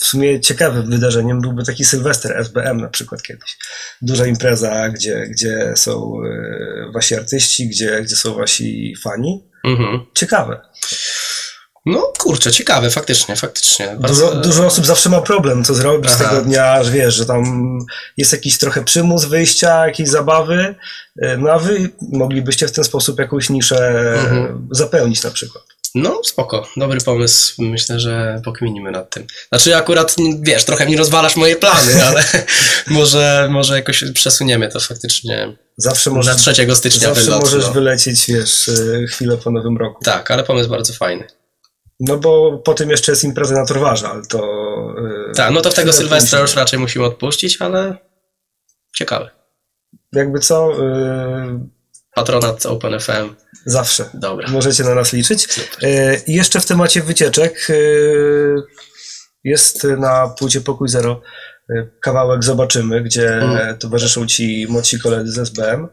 Speaker 1: w sumie ciekawym wydarzeniem byłby taki Sylwester SBM na przykład kiedyś. Duża impreza, gdzie, gdzie są y, wasi artyści, gdzie, gdzie są wasi fani.
Speaker 2: Mhm.
Speaker 1: Ciekawe.
Speaker 2: No kurczę, ciekawe, faktycznie, faktycznie.
Speaker 1: Dużo,
Speaker 2: Bardzo-
Speaker 1: dużo osób zawsze ma problem, co zrobić
Speaker 2: Aha.
Speaker 1: tego dnia, że wiesz, że tam jest jakiś trochę przymus wyjścia, jakiejś zabawy, y, no a wy moglibyście w ten sposób jakąś niszę
Speaker 2: Mhm.
Speaker 1: zapełnić na przykład.
Speaker 2: No, spoko, dobry pomysł. Myślę, że pokminimy nad tym. Znaczy, akurat, wiesz, trochę mi rozwalasz moje plany, ale może, może jakoś przesuniemy to faktycznie
Speaker 1: Zawsze
Speaker 2: na
Speaker 1: możesz,
Speaker 2: 3 stycznia
Speaker 1: zawsze
Speaker 2: wylot.
Speaker 1: możesz
Speaker 2: no.
Speaker 1: wylecieć, wiesz, y, chwilę po nowym roku.
Speaker 2: Tak, ale pomysł bardzo fajny.
Speaker 1: No bo po tym jeszcze jest impreza na Torwarza, ale to... y,
Speaker 2: Tak, no to w tego Sylwestra już raczej musimy odpuścić, ale ciekawe.
Speaker 1: Jakby co, y,
Speaker 2: Patronat OpenFM,
Speaker 1: zawsze.
Speaker 2: dobra.
Speaker 1: Możecie na nas liczyć.
Speaker 2: Super.
Speaker 1: E, I jeszcze w temacie wycieczek e, jest na płycie Pokój Zero e, kawałek Zobaczymy, gdzie
Speaker 2: Mm.
Speaker 1: towarzyszą ci młodsi koledzy z SBM.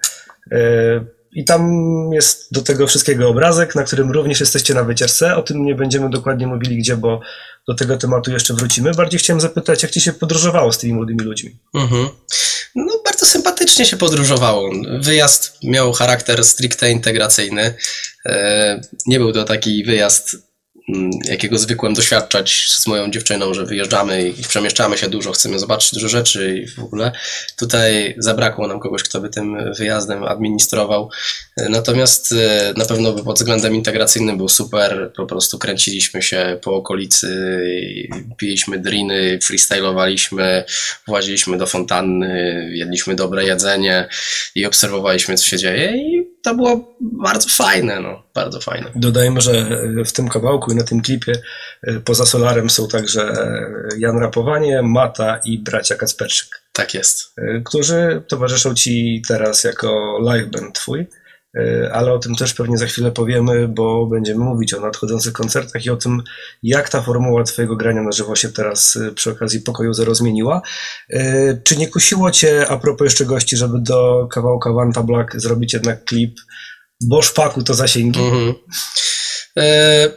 Speaker 1: I tam jest do tego wszystkiego obrazek, na którym również jesteście na wycieczce. O tym nie będziemy dokładnie mówili gdzie, bo do tego tematu jeszcze wrócimy. Bardziej chciałem zapytać, jak ci się podróżowało z tymi młodymi ludźmi?
Speaker 2: Mhm. No, bardzo sympatycznie się podróżowało. Wyjazd miał charakter stricte integracyjny. E, Nie był to taki wyjazd, jakiego zwykłem doświadczać z moją dziewczyną, że wyjeżdżamy i przemieszczamy się dużo, chcemy zobaczyć dużo rzeczy i w ogóle. Tutaj zabrakło nam kogoś, kto by tym wyjazdem administrował. Natomiast e, na pewno pod względem integracyjnym był super. Po prostu kręciliśmy się po okolicy, piliśmy driny, freestylowaliśmy, właziliśmy do fontanny, jedliśmy dobre jedzenie i obserwowaliśmy, co się dzieje i to było bardzo fajne, no, bardzo fajne.
Speaker 1: Dodajmy, że w tym kawałku i na tym klipie e, poza Solarem są także e, Jan Rapowanie, Mata i bracia Kacperczyk.
Speaker 2: Tak jest.
Speaker 1: którzy towarzyszą Ci teraz jako live band Twój, ale o tym też pewnie za chwilę powiemy, bo będziemy mówić o nadchodzących koncertach i o tym, jak ta formuła Twojego grania na żywo się teraz y, przy okazji Pokoju Zero zmieniła. Y, Czy nie kusiło Cię, a propos jeszcze gości, żeby do kawałka Wanta Black zrobić jednak klip, bo szpaku to zasięgi?
Speaker 2: Mhm. E,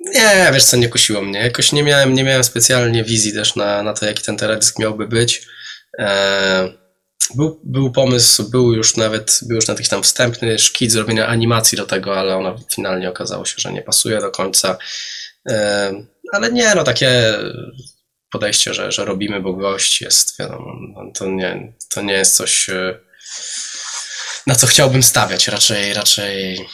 Speaker 2: nie, wiesz co, nie kusiło mnie. Jakoś nie miałem, nie miałem specjalnie wizji też na, na to, jaki ten teledysk miałby być. E, był, był pomysł, był już nawet, był już na jakiś tam wstępny szkic zrobienia animacji do tego, ale ona finalnie okazało się, że nie pasuje do końca. Ale nie, no takie podejście, że, że robimy, bo gość jest, wiadomo, no, to nie, to nie jest coś, e, na co chciałbym stawiać. Raczej, raczej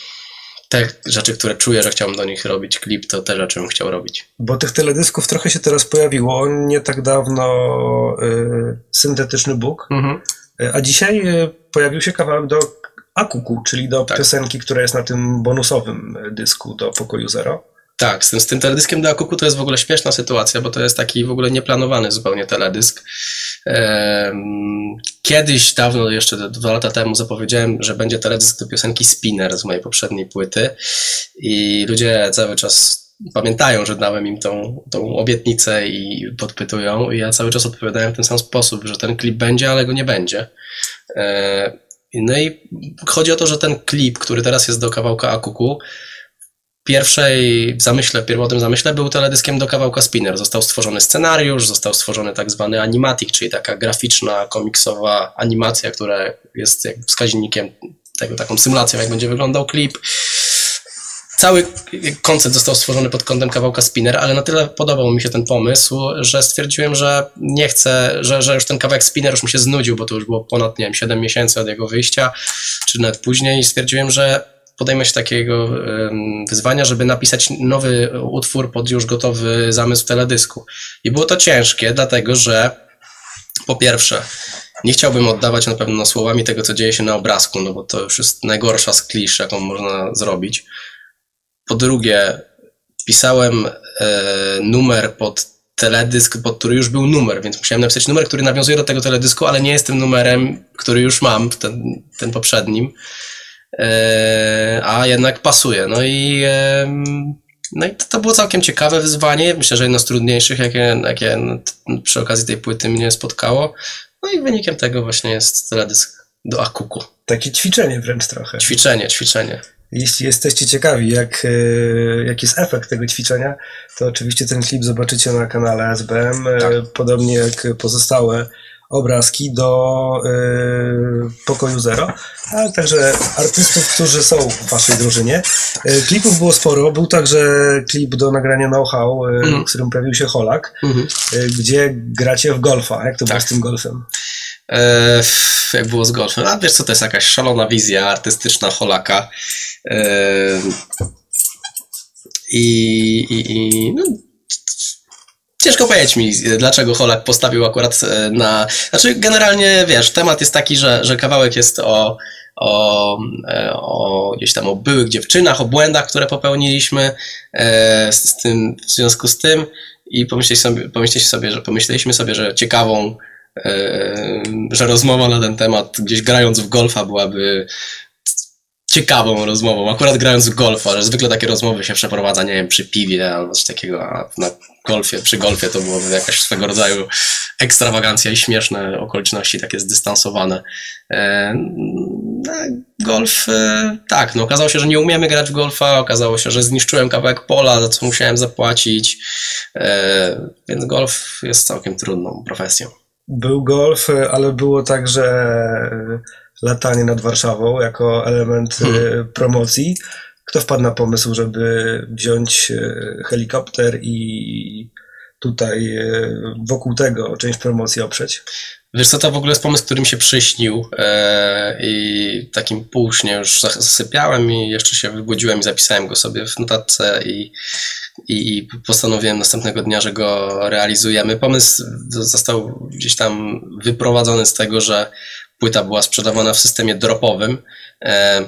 Speaker 2: te rzeczy, które czuję, że chciałbym do nich robić klip, to te rzeczy bym chciał robić.
Speaker 1: Bo tych teledysków trochę się teraz pojawiło. Nie tak dawno y, Syntetyczny Bóg,
Speaker 2: Mhm.
Speaker 1: A dzisiaj y, pojawił się kawałek do Akuku, czyli do
Speaker 2: Tak.
Speaker 1: piosenki, która jest na tym bonusowym y, dysku do Pokoju Zero.
Speaker 2: Tak, z tym, z tym teledyskiem do Akuku to jest w ogóle śmieszna sytuacja, bo to jest taki w ogóle nieplanowany zupełnie teledysk. Kiedyś, dawno, jeszcze dwa lata temu zapowiedziałem, że będzie teledysk do piosenki Spinner z mojej poprzedniej płyty i ludzie cały czas pamiętają, że dałem im tą, tą obietnicę i podpytują i ja cały czas odpowiadałem w ten sam sposób, że ten klip będzie, ale go nie będzie. E, No i chodzi o to, że ten klip, który teraz jest do kawałka Akuku, pierwszej zamyśle, pierwotnym zamyśle był teledyskiem do kawałka Spinner. Został stworzony scenariusz, został stworzony tak zwany animatic, czyli taka graficzna, komiksowa animacja, która jest wskaźnikiem tego, taką symulacją, jak będzie wyglądał klip. Cały koncept został stworzony pod kątem kawałka Spinner, ale na tyle podobał mi się ten pomysł, że stwierdziłem, że nie chcę, że, że już ten kawałek Spinner już mi się znudził, bo to już było ponad, nie wiem, 7 miesięcy od jego wyjścia, czy nawet później i stwierdziłem, że podejmę się takiego wyzwania, żeby napisać nowy utwór pod już gotowy zamysł teledysku. I było to ciężkie, dlatego że po pierwsze, nie chciałbym oddawać na pewno słowami tego, co dzieje się na obrazku, no bo to już jest najgorsza z klisz, jaką można zrobić. Po drugie, pisałem e, numer pod teledysk, pod który już był numer, więc musiałem napisać numer, który nawiązuje do tego teledysku, ale nie jest tym numerem, który już mam, ten, ten poprzednim. e, a jednak pasuje. No i, no i to, to było całkiem ciekawe wyzwanie. Myślę, że jedno z trudniejszych, jakie, jakie przy okazji tej płyty mnie spotkało. No i wynikiem tego właśnie jest teledysk do Akuku.
Speaker 1: Takie ćwiczenie wręcz trochę.
Speaker 2: Ćwiczenie, ćwiczenie.
Speaker 1: Jeśli jesteście ciekawi, jak, e, jaki jest efekt tego ćwiczenia, to oczywiście ten klip zobaczycie na kanale SBM, e, tak. podobnie jak pozostałe obrazki do y, pokoju Zero, ale także artystów, którzy są w waszej drużynie. Y, klipów było sporo. Był także klip do nagrania Know-How, y, mm. w którym pojawił się Holak, mm -hmm. gdzie gracie w golfa. Jak to tak. było z tym golfem?
Speaker 2: E, jak było z golfem? A wiesz co, to jest jakaś szalona wizja artystyczna Holaka. E, i, i, no, Ciężko powiedzieć mi, dlaczego Holak postawił akurat e, na. Znaczy, generalnie wiesz, temat jest taki, że, że kawałek jest o, o, e, o gdzieś tam o byłych dziewczynach, o błędach, które popełniliśmy e, z, tym, w związku z tym i pomyśleliśmy sobie, pomyśleliśmy sobie, że pomyśleliśmy sobie, że ciekawą, że rozmowa na ten temat, gdzieś grając w golfa, byłaby ciekawą rozmową, akurat grając w golfa, że zwykle takie rozmowy się przeprowadza, nie wiem, przy piwie albo coś takiego, a na golfie, przy golfie to byłoby jakaś swego rodzaju ekstrawagancja i śmieszne okoliczności, takie zdystansowane. No, golf, e, tak, no okazało się, że nie umiemy grać w golfa, okazało się, że zniszczyłem kawałek pola, za co musiałem zapłacić, e, więc golf jest całkiem trudną profesją.
Speaker 1: Był golf, ale było także latanie nad Warszawą jako element e, hmm. promocji. Kto wpadł na pomysł, żeby wziąć helikopter i tutaj wokół tego część promocji oprzeć?
Speaker 2: Wiesz co, to w ogóle jest pomysł, który mi się przyśnił e, i takim półśnie już zasypiałem i jeszcze się wybudziłem i zapisałem go sobie w notatce i, i postanowiłem następnego dnia, że go realizujemy. Pomysł został gdzieś tam wyprowadzony z tego, że płyta była sprzedawana w systemie dropowym. E,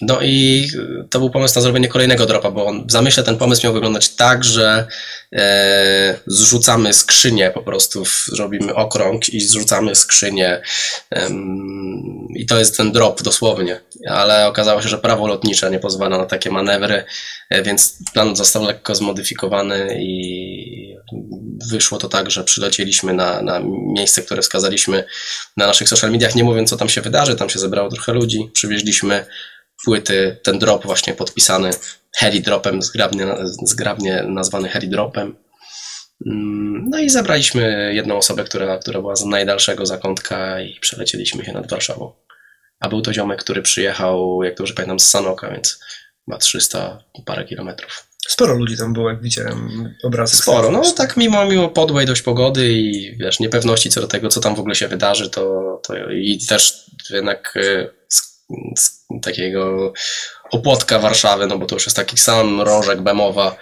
Speaker 2: no i to był pomysł na zrobienie kolejnego dropa, bo w zamyśle ten pomysł miał wyglądać tak, że e, zrzucamy skrzynię po prostu, w, robimy okrąg i zrzucamy skrzynię e, i to jest ten drop dosłownie, ale okazało się, że prawo lotnicze nie pozwala na takie manewry, e, więc plan został lekko zmodyfikowany i wyszło to tak, że przylecieliśmy na, na miejsce, które wskazaliśmy na naszych social mediach, nie mówiąc co tam się wydarzy, tam się zebrało trochę ludzi, przywieźliśmy płyty, ten drop właśnie podpisany Harry Dropem, zgrabnie, zgrabnie nazwany Harry Dropem. Mm, no i zabraliśmy jedną osobę, która, która była z najdalszego zakątka i przelecieliśmy się nad Warszawą. A był to ziomek, który przyjechał, jak dobrze pamiętam, z Sanoka, więc ma 300 parę kilometrów.
Speaker 1: Sporo ludzi tam było, jak widziałem obrazy.
Speaker 2: Sporo, no tak mimo, mimo podłej dość pogody i wiesz, niepewności co do tego, co tam w ogóle się wydarzy, to, to i też jednak e, z takiego opłotka Warszawy, no bo to już jest taki sam rożek Bemowa,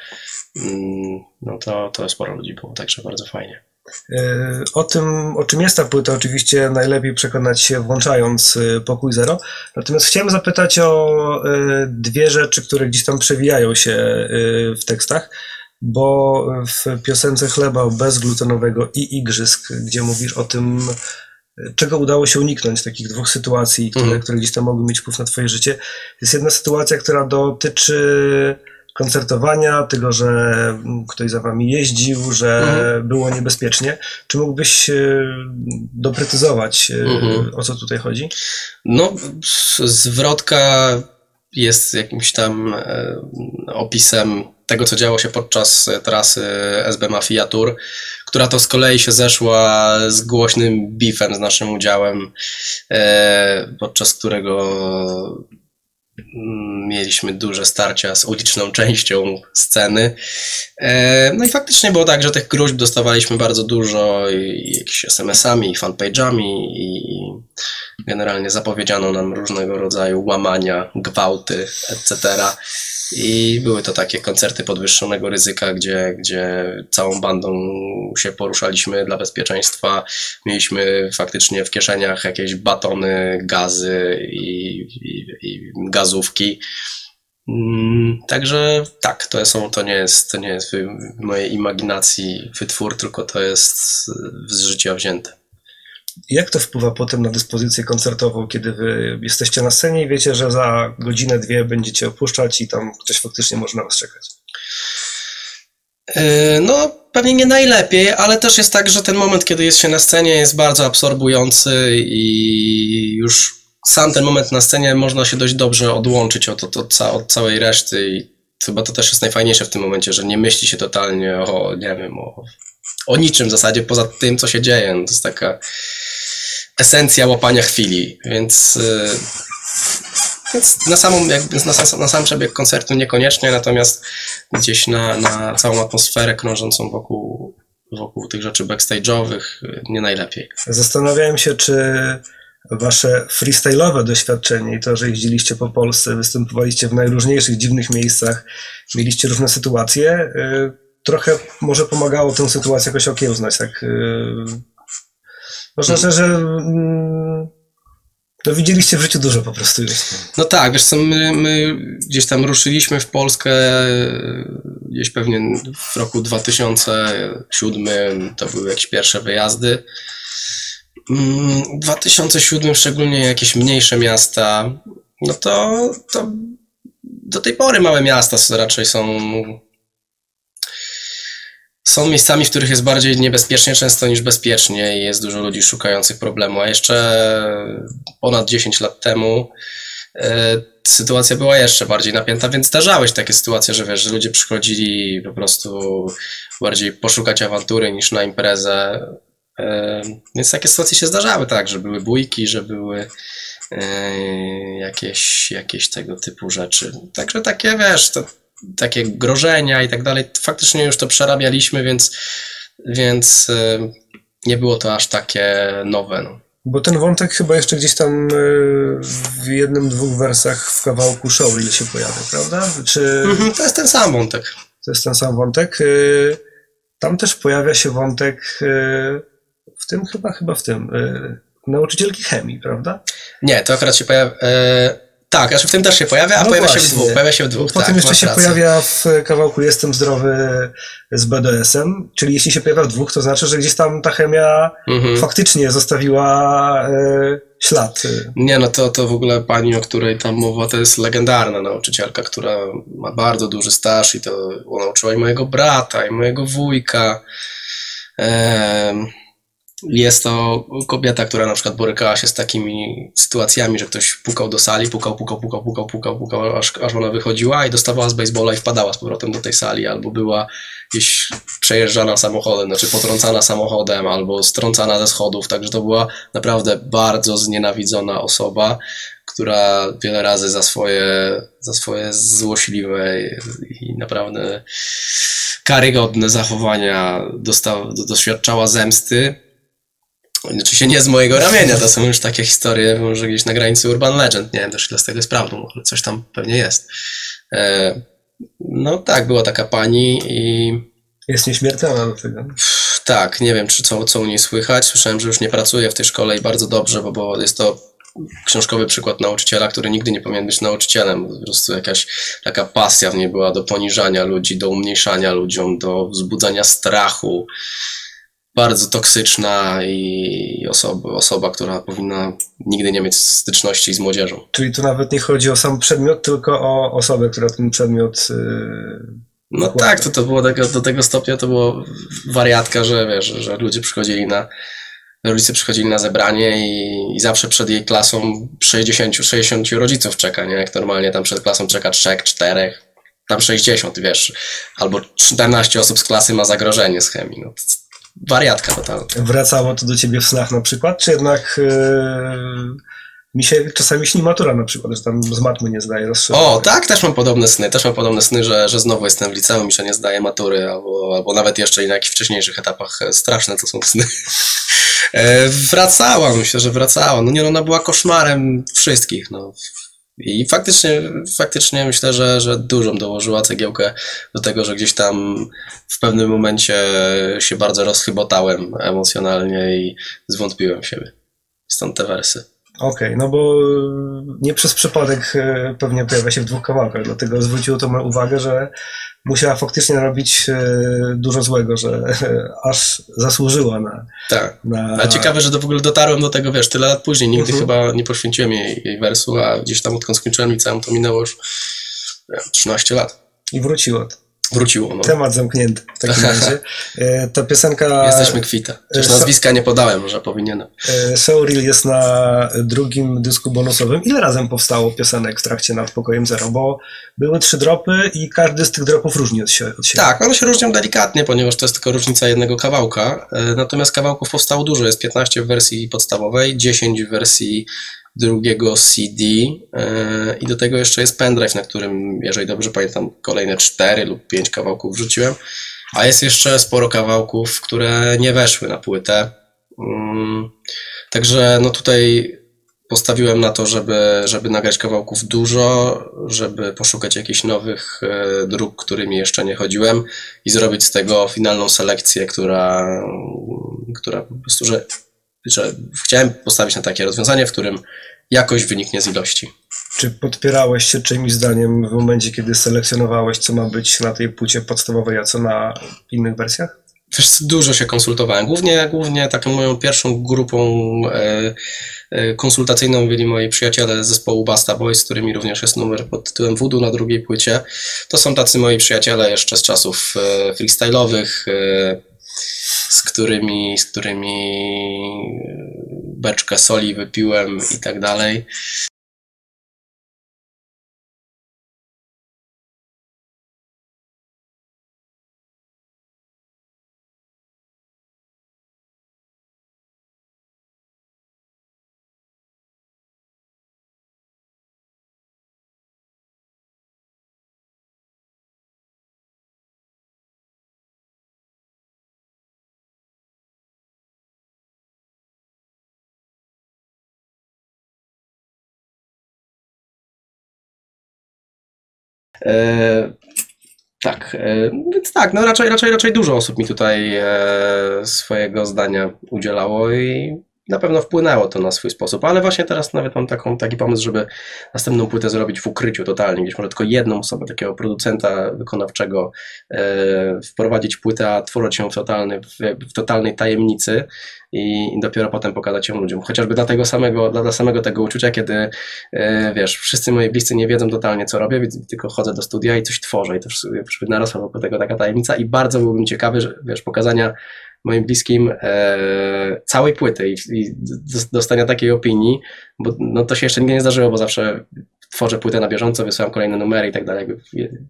Speaker 2: mm, no to, to sporo ludzi było, także bardzo fajnie.
Speaker 1: E, o tym, o czym jest ta płyta, oczywiście najlepiej przekonać się włączając e, Pokój Zero. Natomiast chciałem zapytać o e, dwie rzeczy, które gdzieś tam przewijają się w tekstach, bo w piosence Chleba bezglutenowego i Igrzysk, gdzie mówisz o tym, czego udało się uniknąć, takich dwóch sytuacji, które, mhm. które gdzieś tam mogły mieć wpływ na twoje życie. Jest jedna sytuacja, która dotyczy koncertowania, tego, że ktoś za wami jeździł, że mhm. było niebezpiecznie. Czy mógłbyś e, doprecyzować, e, mhm. o co tutaj chodzi?
Speaker 2: No, zwrotka jest jakimś tam e, opisem tego, co działo się podczas trasy SB Mafia Tour, która to z kolei się zeszła z głośnym beefem z naszym udziałem, podczas którego Mm, mieliśmy duże starcia z uliczną częścią sceny. E, no i faktycznie było tak, że tych gruźb dostawaliśmy bardzo dużo, i jakimiś SMS-ami, i fanpage'ami, i generalnie zapowiedziano nam różnego rodzaju łamania, gwałty, etc. I były to takie koncerty podwyższonego ryzyka, gdzie, gdzie całą bandą się poruszaliśmy dla bezpieczeństwa. Mieliśmy faktycznie w kieszeniach jakieś batony, gazy i, i, i gazówki. Mm, także tak, to, są, to, nie jest, to nie jest w mojej imaginacji wytwór, tylko to jest z życia wzięte.
Speaker 1: Jak to wpływa potem na dyspozycję koncertową, kiedy wy jesteście na scenie i wiecie, że za godzinę, dwie będziecie opuszczać i tam ktoś faktycznie może na was czekać?
Speaker 2: Yy, no, pewnie nie najlepiej, ale też jest tak, że ten moment, kiedy jest się na scenie, jest bardzo absorbujący i już sam ten moment na scenie można się dość dobrze odłączyć od, od, od, od całej reszty i chyba to też jest najfajniejsze w tym momencie, że nie myśli się totalnie o, nie wiem, o, o niczym w zasadzie poza tym, co się dzieje. No, to jest taka esencja łapania chwili, więc, yy, więc na samą, jakby na, sam, na sam przebieg koncertu niekoniecznie, natomiast gdzieś na, na całą atmosferę krążącą wokół, wokół tych rzeczy backstage'owych nie najlepiej.
Speaker 1: Zastanawiałem się, czy wasze freestyle'owe doświadczenie i to, że jeździliście po Polsce, występowaliście w najróżniejszych dziwnych miejscach, mieliście różne sytuacje, yy, trochę może pomagało tę sytuację jakoś okiełznać, tak? Yy, można, że, że mm, no widzieliście w życiu dużo po prostu już.
Speaker 2: No tak, wiesz co, my, my gdzieś tam ruszyliśmy w Polskę gdzieś pewnie w roku 2007, to były jakieś pierwsze wyjazdy. W 2007 szczególnie jakieś mniejsze miasta, no to, to do tej pory małe miasta raczej są są miejscami, w których jest bardziej niebezpiecznie często niż bezpiecznie i jest dużo ludzi szukających problemu. A jeszcze ponad 10 lat temu e, sytuacja była jeszcze bardziej napięta, więc zdarzały się takie sytuacje, że wiesz, że ludzie przychodzili po prostu bardziej poszukać awantury niż na imprezę. E, więc takie sytuacje się zdarzały, tak, że były bójki, że były e, jakieś, jakieś tego typu rzeczy. Także takie, wiesz, to takie grożenia i tak dalej, faktycznie już to przerabialiśmy, więc, więc y, nie było to aż takie nowe. No.
Speaker 1: Bo ten wątek chyba jeszcze gdzieś tam y, w jednym, dwóch wersach w kawałku Showreel się pojawia, prawda?
Speaker 2: Czy... Mhm, to jest ten sam wątek.
Speaker 1: To jest ten sam wątek. Y, tam też pojawia się wątek w tym chyba, chyba w tym nauczycielki chemii, prawda?
Speaker 2: Nie, to akurat się pojawia tak, znaczy w tym też się pojawia, a no pojawia właśnie. się w dwóch. Pojawia się w dwóch.
Speaker 1: Potem
Speaker 2: tak,
Speaker 1: jeszcze się rację. pojawia w kawałku Jestem zdrowy z BDS-em, czyli jeśli się pojawia w dwóch, to znaczy, że gdzieś tam ta chemia mhm. faktycznie zostawiła e, ślad.
Speaker 2: Nie, no to, to w ogóle pani, o której tam mowa, to jest legendarna nauczycielka, która ma bardzo duży staż i to ona uczyła i mojego brata, i mojego wujka. Ehm, jest to kobieta, która na przykład borykała się z takimi sytuacjami, że ktoś pukał do sali, pukał, pukał, pukał, pukał, pukał, pukał, aż, aż ona wychodziła i dostawała z baseballa i wpadała z powrotem do tej sali, albo była gdzieś przejeżdżana samochodem, znaczy potrącana samochodem, albo strącana ze schodów, także to była naprawdę bardzo znienawidzona osoba, która wiele razy za swoje, za swoje złośliwe i naprawdę karygodne zachowania doświadczała zemsty Oczywiście nie z mojego ramienia, to są już takie historie, może gdzieś na granicy Urban Legend, nie wiem też ile z tego jest prawdą, ale coś tam pewnie jest. E, no tak, była taka pani i...
Speaker 1: Jest nieśmiertelna do tego.
Speaker 2: Tak, nie wiem, czy co, co u niej słychać. Słyszałem, że już nie pracuje w tej szkole i bardzo dobrze, bo, bo jest to książkowy przykład nauczyciela, który nigdy nie powinien być nauczycielem. Po prostu jakaś taka pasja w niej była do poniżania ludzi, do umniejszania ludziom, do wzbudzania strachu bardzo toksyczna i osoba, osoba, która powinna nigdy nie mieć styczności z młodzieżą.
Speaker 1: Czyli tu nawet nie chodzi o sam przedmiot, tylko o osobę, która ten przedmiot. Yy,
Speaker 2: no tak, to, to było tego, do tego stopnia to było wariatka, że wiesz, że ludzie przychodzili na. Rodzice przychodzili na zebranie i, i zawsze przed jej klasą 60, 60 rodziców czeka, nie? Jak normalnie tam przed klasą czeka 3, 4, tam 60, wiesz, albo 14 osób z klasy ma zagrożenie z chemii. No, wariatka totalna.
Speaker 1: Wracało to do ciebie w snach na przykład, czy jednak yy, mi się czasami śni matura na przykład, że tam z matmy nie zdaje rozszerzenia.
Speaker 2: O, tak, też mam podobne sny, też mam podobne sny, że, że znowu jestem w liceum i że nie zdaję matury, albo, albo nawet jeszcze na jakichś wcześniejszych etapach straszne to są sny. E, wracała, myślę, że wracała. No nie, no, ona była koszmarem wszystkich, no. I faktycznie, faktycznie myślę, że, że dużą dołożyła cegiełkę do tego, że gdzieś tam w pewnym momencie się bardzo rozchybotałem emocjonalnie i zwątpiłem w siebie. Stąd te wersy.
Speaker 1: Okej, no bo y, nie przez przypadek y, pewnie pojawia się w dwóch kawałkach, dlatego zwróciło to moją uwagę, że musiała faktycznie narobić y, dużo złego, że aż zasłużyła na...
Speaker 2: Tak.
Speaker 1: na...
Speaker 2: A ciekawe, że to w ogóle dotarłem do tego, wiesz, tyle lat później. Nigdy
Speaker 1: Mhm.
Speaker 2: chyba nie poświęciłem jej, jej wersu, a gdzieś tam odkąd skończyłem liceum, to minęło już nie wiem, 13 lat.
Speaker 1: I wróciło.
Speaker 2: Wróciło, no.
Speaker 1: Temat zamknięty w takim razie. Y, Ta piosenka...
Speaker 2: Jesteśmy kwita. Chociaż
Speaker 1: so-
Speaker 2: nazwiska nie podałem, że powinienem.
Speaker 1: y, Showreel jest na drugim dysku bonusowym. Ile razem powstało piosenek w trakcie nad pokojem zero? Bo były trzy dropy i każdy z tych dropów różni od, siebie.
Speaker 2: Tak, one się różnią delikatnie, ponieważ to jest tylko różnica jednego kawałka. E, Natomiast kawałków powstało dużo. Jest 15 w wersji podstawowej, 10 w wersji drugiego CD e, i do tego jeszcze jest pendrive, na którym, jeżeli dobrze pamiętam, kolejne 4 lub 5 kawałków wrzuciłem. A jest jeszcze sporo kawałków, które nie weszły na płytę. Mm, Także no tutaj postawiłem na to, żeby, żeby nagrać kawałków dużo, żeby poszukać jakichś nowych e, dróg, którymi jeszcze nie chodziłem i zrobić z tego finalną selekcję, która, która po prostu, że, że chciałem postawić na takie rozwiązanie, w którym jakość wyniknie z ilości.
Speaker 1: Czy podpierałeś się czyimś zdaniem w momencie, kiedy selekcjonowałeś, co ma być na tej płycie podstawowej, a co na innych wersjach?
Speaker 2: Wiesz, dużo się konsultowałem. Głównie, głównie taką moją pierwszą grupą e, e, konsultacyjną byli moi przyjaciele z zespołu Basta Boys, z którymi również jest numer pod tytułem Voodoo na drugiej płycie. To są tacy moi przyjaciele jeszcze z czasów e, freestyle'owych, e, z którymi, z którymi e, beczkę soli wypiłem i tak dalej. Tak, e, więc tak, no raczej, raczej, raczej dużo osób mi tutaj e, swojego zdania udzielało i na pewno wpłynęło to na swój sposób, ale właśnie teraz nawet mam taką, taki pomysł, żeby następną płytę zrobić w ukryciu totalnie, gdzieś może tylko jedną osobę, takiego producenta wykonawczego e, wprowadzić płytę, a tworzyć ją w, totalny, w, w totalnej tajemnicy i, i dopiero potem pokazać ją ludziom. Chociażby dla tego samego, dla, dla samego tego uczucia, kiedy e, wiesz, wszyscy moi bliscy nie wiedzą totalnie co robię, więc tylko chodzę do studia i coś tworzę i to narosła wokół tego taka tajemnica i bardzo byłbym ciekawy, że, wiesz, pokazania moim bliskim e, całej płyty i, i dostania takiej opinii, bo no, to się jeszcze nigdy nie zdarzyło, bo zawsze tworzę płytę na bieżąco, wysyłam kolejne numery i tak dalej.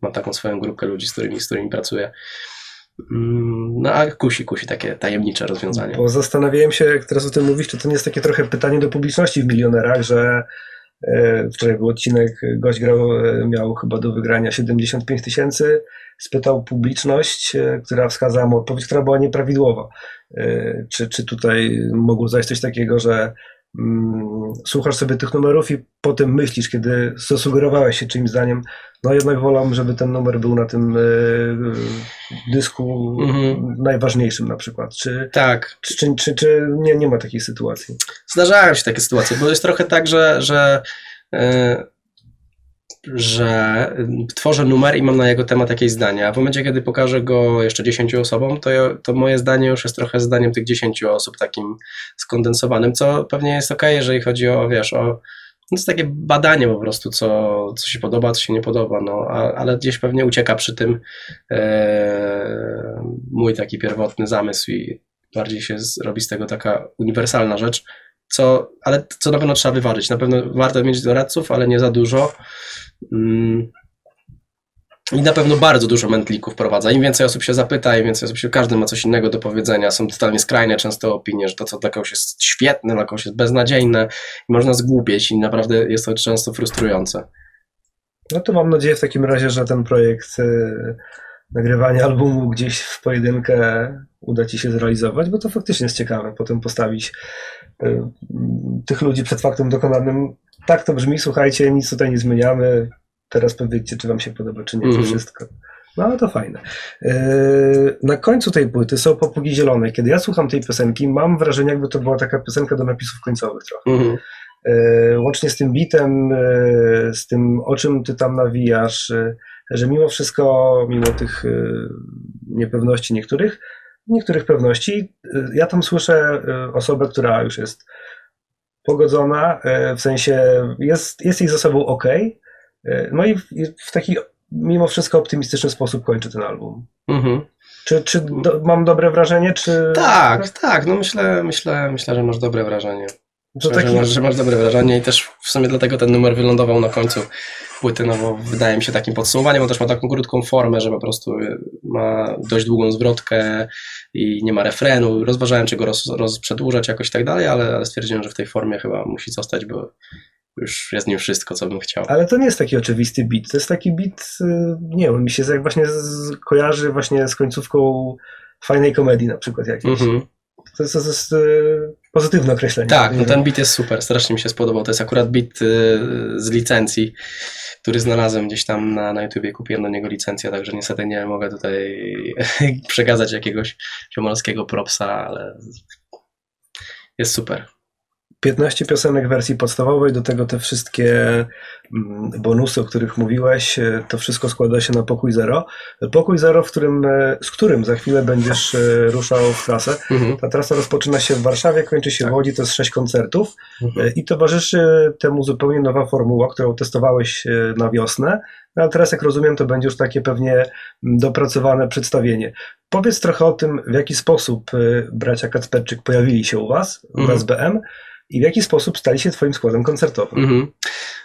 Speaker 2: Mam taką swoją grupkę ludzi, z którymi, z którymi pracuję. Mm, No a kusi, kusi takie tajemnicze rozwiązanie.
Speaker 1: Bo zastanawiałem się, jak teraz o tym mówisz, czy to nie jest takie trochę pytanie do publiczności w milionerach, że e, wczoraj był odcinek, gość grał, e, miał chyba do wygrania 75 tysięcy, spytał publiczność, e, która wskazała mu odpowiedź, która była nieprawidłowa. E, Czy, czy tutaj mogło zajść coś takiego, że mm, słuchasz sobie tych numerów i potem myślisz, kiedy zasugerowałeś się czyimś zdaniem, no jednak wolałbym, żeby ten numer był na tym e, dysku
Speaker 2: Mhm.
Speaker 1: najważniejszym na przykład. Czy,
Speaker 2: Tak,
Speaker 1: czy, czy, czy, czy nie, nie ma takiej sytuacji?
Speaker 2: Zdarzają się takie sytuacje, bo jest trochę tak, że, że, yy, że tworzę numer i mam na jego temat jakieś zdania, a w momencie, kiedy pokażę go jeszcze 10 osobom, to, to moje zdanie już jest trochę zdaniem tych 10 osób, takim skondensowanym, co pewnie jest ok, jeżeli chodzi o, wiesz, o no to jest takie badanie po prostu, co, co się podoba, co się nie podoba, no, a, ale gdzieś pewnie ucieka przy tym e, mój taki pierwotny zamysł i bardziej się robi z tego taka uniwersalna rzecz, co, ale co na pewno trzeba wyważyć. Na pewno warto mieć doradców, ale nie za dużo. Mm. I na pewno bardzo dużo mętlików prowadza. Im więcej osób się zapyta, im więcej osób się, każdy ma coś innego do powiedzenia. Są totalnie skrajne często opinie, że to, co dla kogoś jest świetne, dla kogoś jest beznadziejne i można zgłupieć i naprawdę jest to często frustrujące.
Speaker 1: No to mam nadzieję w takim razie, że ten projekt y, nagrywania albumu gdzieś w pojedynkę uda Ci się zrealizować, bo to faktycznie jest ciekawe. Potem postawić tych ludzi przed faktem dokonanym. Tak to brzmi, słuchajcie, nic tutaj nie zmieniamy. Teraz powiedzcie, czy Wam się podoba, czy nie, to
Speaker 2: Mhm.
Speaker 1: wszystko. No to fajne. Yy, Na końcu tej płyty są popugi zielone. Kiedy ja słucham tej piosenki, mam wrażenie, jakby to była taka piosenka do napisów końcowych trochę.
Speaker 2: Mhm.
Speaker 1: e, łącznie z tym bitem, z tym o czym ty tam nawijasz, że mimo wszystko, mimo tych niepewności niektórych, niektórych pewności, ja tam słyszę osobę, która już jest pogodzona, w sensie jest, jest jej ze sobą ok, no i w, w taki mimo wszystko optymistyczny sposób kończy ten album. Mhm. Czy, czy do, mam dobre wrażenie, czy...
Speaker 2: Tak, tak, no myślę, myślę, myślę, że masz dobre wrażenie. Taki... że, masz, że masz dobre wrażenie i też w sumie dlatego ten numer wylądował na końcu płyty, no bo wydaje mi się takim podsumowaniem, on też ma taką krótką formę, że po prostu ma dość długą zwrotkę i nie ma refrenu. Rozważałem, czy go roz, rozprzedłużać jakoś tak dalej, ale, ale stwierdziłem, że w tej formie chyba musi zostać, bo już jest nim wszystko, co bym chciał.
Speaker 1: Ale to nie jest taki oczywisty beat. To jest taki beat, y, nie wiem, mi się jak właśnie z, kojarzy właśnie z końcówką fajnej komedii na przykład jakiejś. Mm -hmm. To jest, to jest y, pozytywne określenie.
Speaker 2: Tak, no ten beat jest super, strasznie mi się spodobał. To jest akurat beat y, z licencji, który znalazłem gdzieś tam na, na YouTubie, kupiłem do niego licencję, także niestety nie mogę tutaj przekazać jakiegoś ziomalskiego propsa, ale jest super.
Speaker 1: 15 piosenek wersji podstawowej, do tego te wszystkie mm, bonusy, o których mówiłeś, e, to wszystko składa się na Pokój Zero. Pokój Zero, w którym, e, z którym za chwilę będziesz e, ruszał w trasę. Mhm. Ta trasa rozpoczyna się w Warszawie, kończy się tak. w Łodzi, to jest sześć koncertów mhm. i towarzyszy temu zupełnie nowa formuła, którą testowałeś na wiosnę. No, ale teraz, jak rozumiem, to będzie już takie pewnie mm, dopracowane przedstawienie. Powiedz trochę o tym, w jaki sposób bracia Kacperczyk pojawili się u Was w mhm. SBM i w jaki sposób stali się Twoim składem koncertowym? Mhm.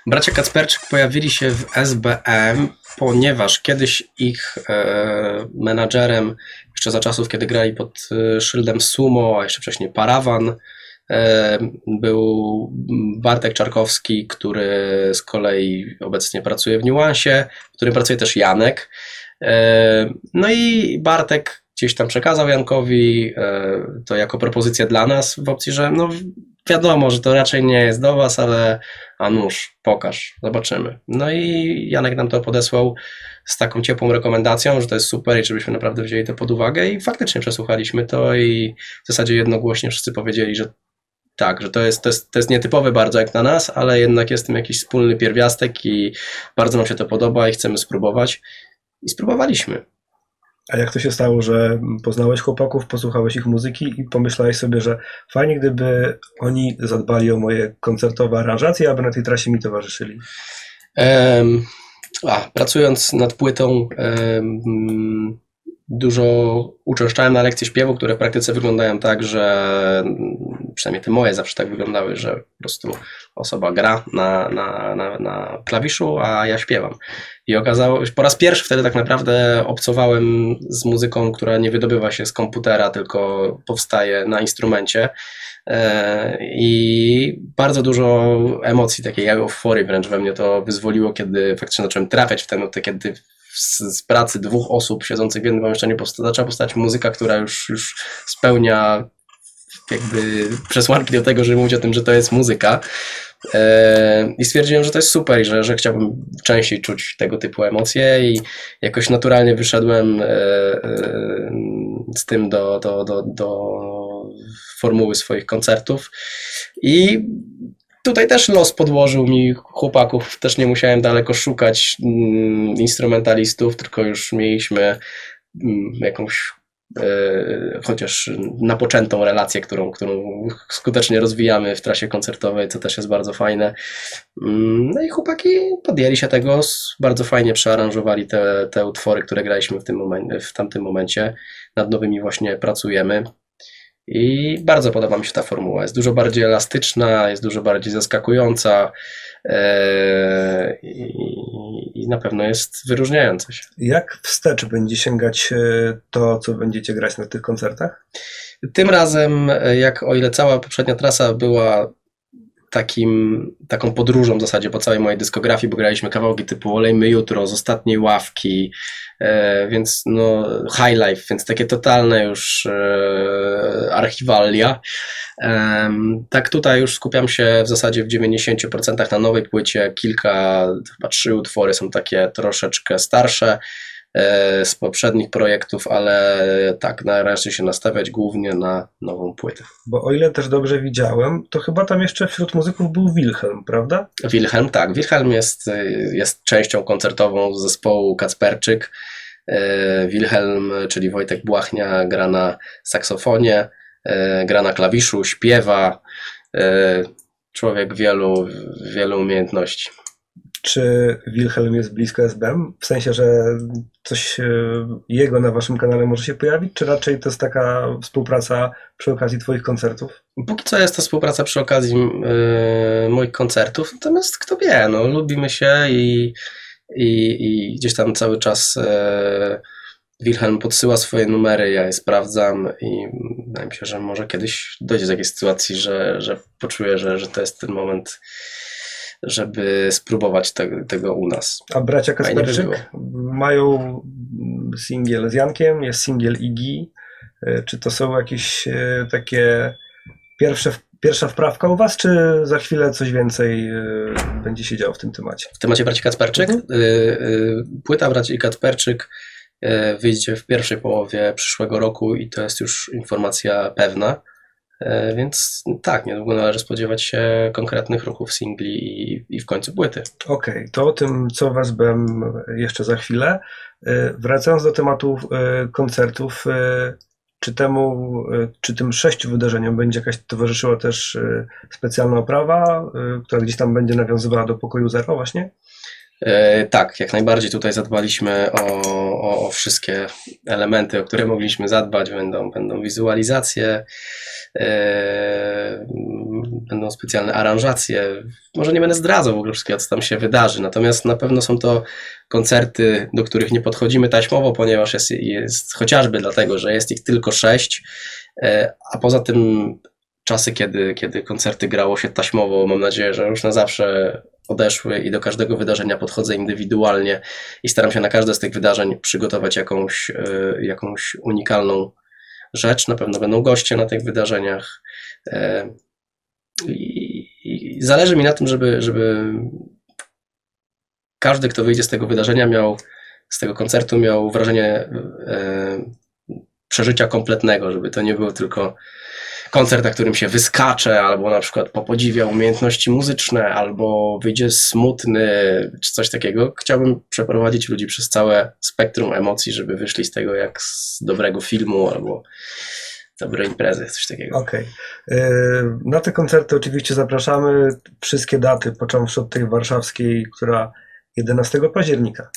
Speaker 2: Bracia Kacperczyk pojawili się w SBM, ponieważ kiedyś ich e, menadżerem, jeszcze za czasów, kiedy grali pod e, szyldem Sumo, a jeszcze wcześniej Parawan, e, był Bartek Czarkowski, który z kolei obecnie pracuje w Niuansie, w którym pracuje też Janek. E, no i Bartek gdzieś tam przekazał Jankowi e, to jako propozycję dla nas w opcji, że no wiadomo, że to raczej nie jest do was, ale a nuż, pokaż, zobaczymy. No i Janek nam to podesłał z taką ciepłą rekomendacją, że to jest super i żebyśmy naprawdę wzięli to pod uwagę i faktycznie przesłuchaliśmy to i w zasadzie jednogłośnie wszyscy powiedzieli, że tak, że to jest, to, jest, to jest nietypowe bardzo jak na nas, ale jednak jest tym jakiś wspólny pierwiastek i bardzo nam się to podoba i chcemy spróbować. I spróbowaliśmy.
Speaker 1: A jak to się stało, że poznałeś chłopaków, posłuchałeś ich muzyki i pomyślałeś sobie, że fajnie, gdyby oni zadbali o moje koncertowe aranżacje, aby na tej trasie mi towarzyszyli? Um,
Speaker 2: a, pracując nad płytą, um, dużo uczęszczałem na lekcje śpiewu, które w praktyce wyglądają tak, że przynajmniej te moje zawsze tak wyglądały, że po prostu osoba gra na, na, na, na klawiszu, a ja śpiewam. I okazało się, po raz pierwszy wtedy tak naprawdę obcowałem z muzyką, która nie wydobywa się z komputera, tylko powstaje na instrumencie. E, I bardzo dużo emocji, takiej euforii wręcz we mnie to wyzwoliło, kiedy faktycznie zacząłem trafiać w te nuty, kiedy z, z, pracy dwóch osób siedzących w jednym pomieszczeniu powsta zaczęła powstać muzyka, która już, już spełnia jakby przesłanki do tego, żeby mówić o tym, że to jest muzyka. E, I stwierdziłem, że to jest super i że, że chciałbym częściej czuć tego typu emocje i jakoś naturalnie wyszedłem e, e, z tym do, do, do, do formuły swoich koncertów. I tutaj też los podłożył mi chłopaków, też nie musiałem daleko szukać mm, instrumentalistów, tylko już mieliśmy mm, jakąś e, chociaż napoczętą relację, którą, którą skutecznie rozwijamy w trasie koncertowej, co też jest bardzo fajne. Mm, no i chłopaki podjęli się tego, bardzo fajnie przearanżowali te, te utwory, które graliśmy w, tym w tamtym momencie. Nad nowymi właśnie pracujemy. I bardzo podoba mi się ta formuła. Jest dużo bardziej elastyczna, jest dużo bardziej zaskakująca e, i, na pewno jest wyróżniająca się.
Speaker 1: Jak wstecz będzie sięgać e, to, co będziecie grać na tych koncertach?
Speaker 2: Tym razem, e, jak o ile cała poprzednia trasa była takim, taką podróżą w zasadzie po całej mojej dyskografii, bo graliśmy kawałki typu Olejmy Jutro, z ostatniej ławki, e, więc no High Life, więc takie totalne już e, archiwalia. E, tak tutaj już skupiam się w zasadzie w 90% na nowej płycie, kilka, chyba trzy utwory są takie troszeczkę starsze, z poprzednich projektów, ale tak, należy się nastawiać głównie na nową płytę.
Speaker 1: Bo o ile też dobrze widziałem, to chyba tam jeszcze wśród muzyków był Wilhelm, prawda?
Speaker 2: Wilhelm, tak. Wilhelm jest, jest częścią koncertową zespołu Kacperczyk. E, Wilhelm, czyli Wojtek Błachnia, gra na saksofonie, e, gra na klawiszu, śpiewa. E, człowiek wielu, wielu umiejętności.
Speaker 1: Czy Wilhelm jest blisko SBM? W sensie, że coś jego na waszym kanale może się pojawić, czy raczej to jest taka współpraca przy okazji twoich koncertów?
Speaker 2: Póki co jest to współpraca przy okazji yy, moich koncertów, natomiast kto wie, no lubimy się i i, i gdzieś tam cały czas e, Wilhelm podsyła swoje numery, ja je sprawdzam i wydaje mi się, że może kiedyś dojdzie do takiej sytuacji, że, że poczuję, że, że to jest ten moment, żeby spróbować te, tego u nas.
Speaker 1: A bracia Kasperczyk mają singiel z Jankiem, jest singiel Igi. E, czy to są jakieś e, takie pierwsze pierwsza wprawka u Was, czy za chwilę coś więcej y, będzie się działo w tym temacie?
Speaker 2: W temacie braci Kacperczyk? Mhm. Y, y, płyta braci Kacperczyk wyjdzie w pierwszej połowie przyszłego roku i to jest już informacja pewna. Więc tak, niedługo należy spodziewać się konkretnych ruchów singli i, i w końcu płyty.
Speaker 1: Okej, okay, to o tym, co bym jeszcze za chwilę. Wracając do tematu koncertów, czy temu, czy tym sześciu wydarzeniom będzie jakaś towarzyszyła też specjalna oprawa, która gdzieś tam będzie nawiązywała do pokoju zero właśnie?
Speaker 2: E, tak, jak najbardziej tutaj zadbaliśmy o, o, o, wszystkie elementy, o które mogliśmy zadbać. Będą, będą wizualizacje, e, będą specjalne aranżacje. Może nie będę zdradzał w ogóle wszystkiego, co tam się wydarzy, natomiast na pewno są to koncerty, do których nie podchodzimy taśmowo, ponieważ jest, jest chociażby dlatego, że jest ich tylko sześć, e, a poza tym czasy, kiedy, kiedy koncerty grało się taśmowo, mam nadzieję, że już na zawsze odeszły i do każdego wydarzenia podchodzę indywidualnie i staram się na każde z tych wydarzeń przygotować jakąś, e, jakąś unikalną rzecz. Na pewno będą goście na tych wydarzeniach. E, I, i zależy mi na tym, żeby, żeby każdy, kto wyjdzie z tego wydarzenia, miał, z tego koncertu, miał wrażenie e, przeżycia kompletnego, żeby to nie było tylko koncert, na którym się wyskacze, albo na przykład popodziwia umiejętności muzyczne, albo wyjdzie smutny, czy coś takiego. Chciałbym przeprowadzić ludzi przez całe spektrum emocji, żeby wyszli z tego jak z dobrego filmu, albo dobrej imprezy, coś takiego.
Speaker 1: Okej. Okay. Na te koncerty oczywiście zapraszamy. Wszystkie daty, począwszy od tej warszawskiej, która 11 października.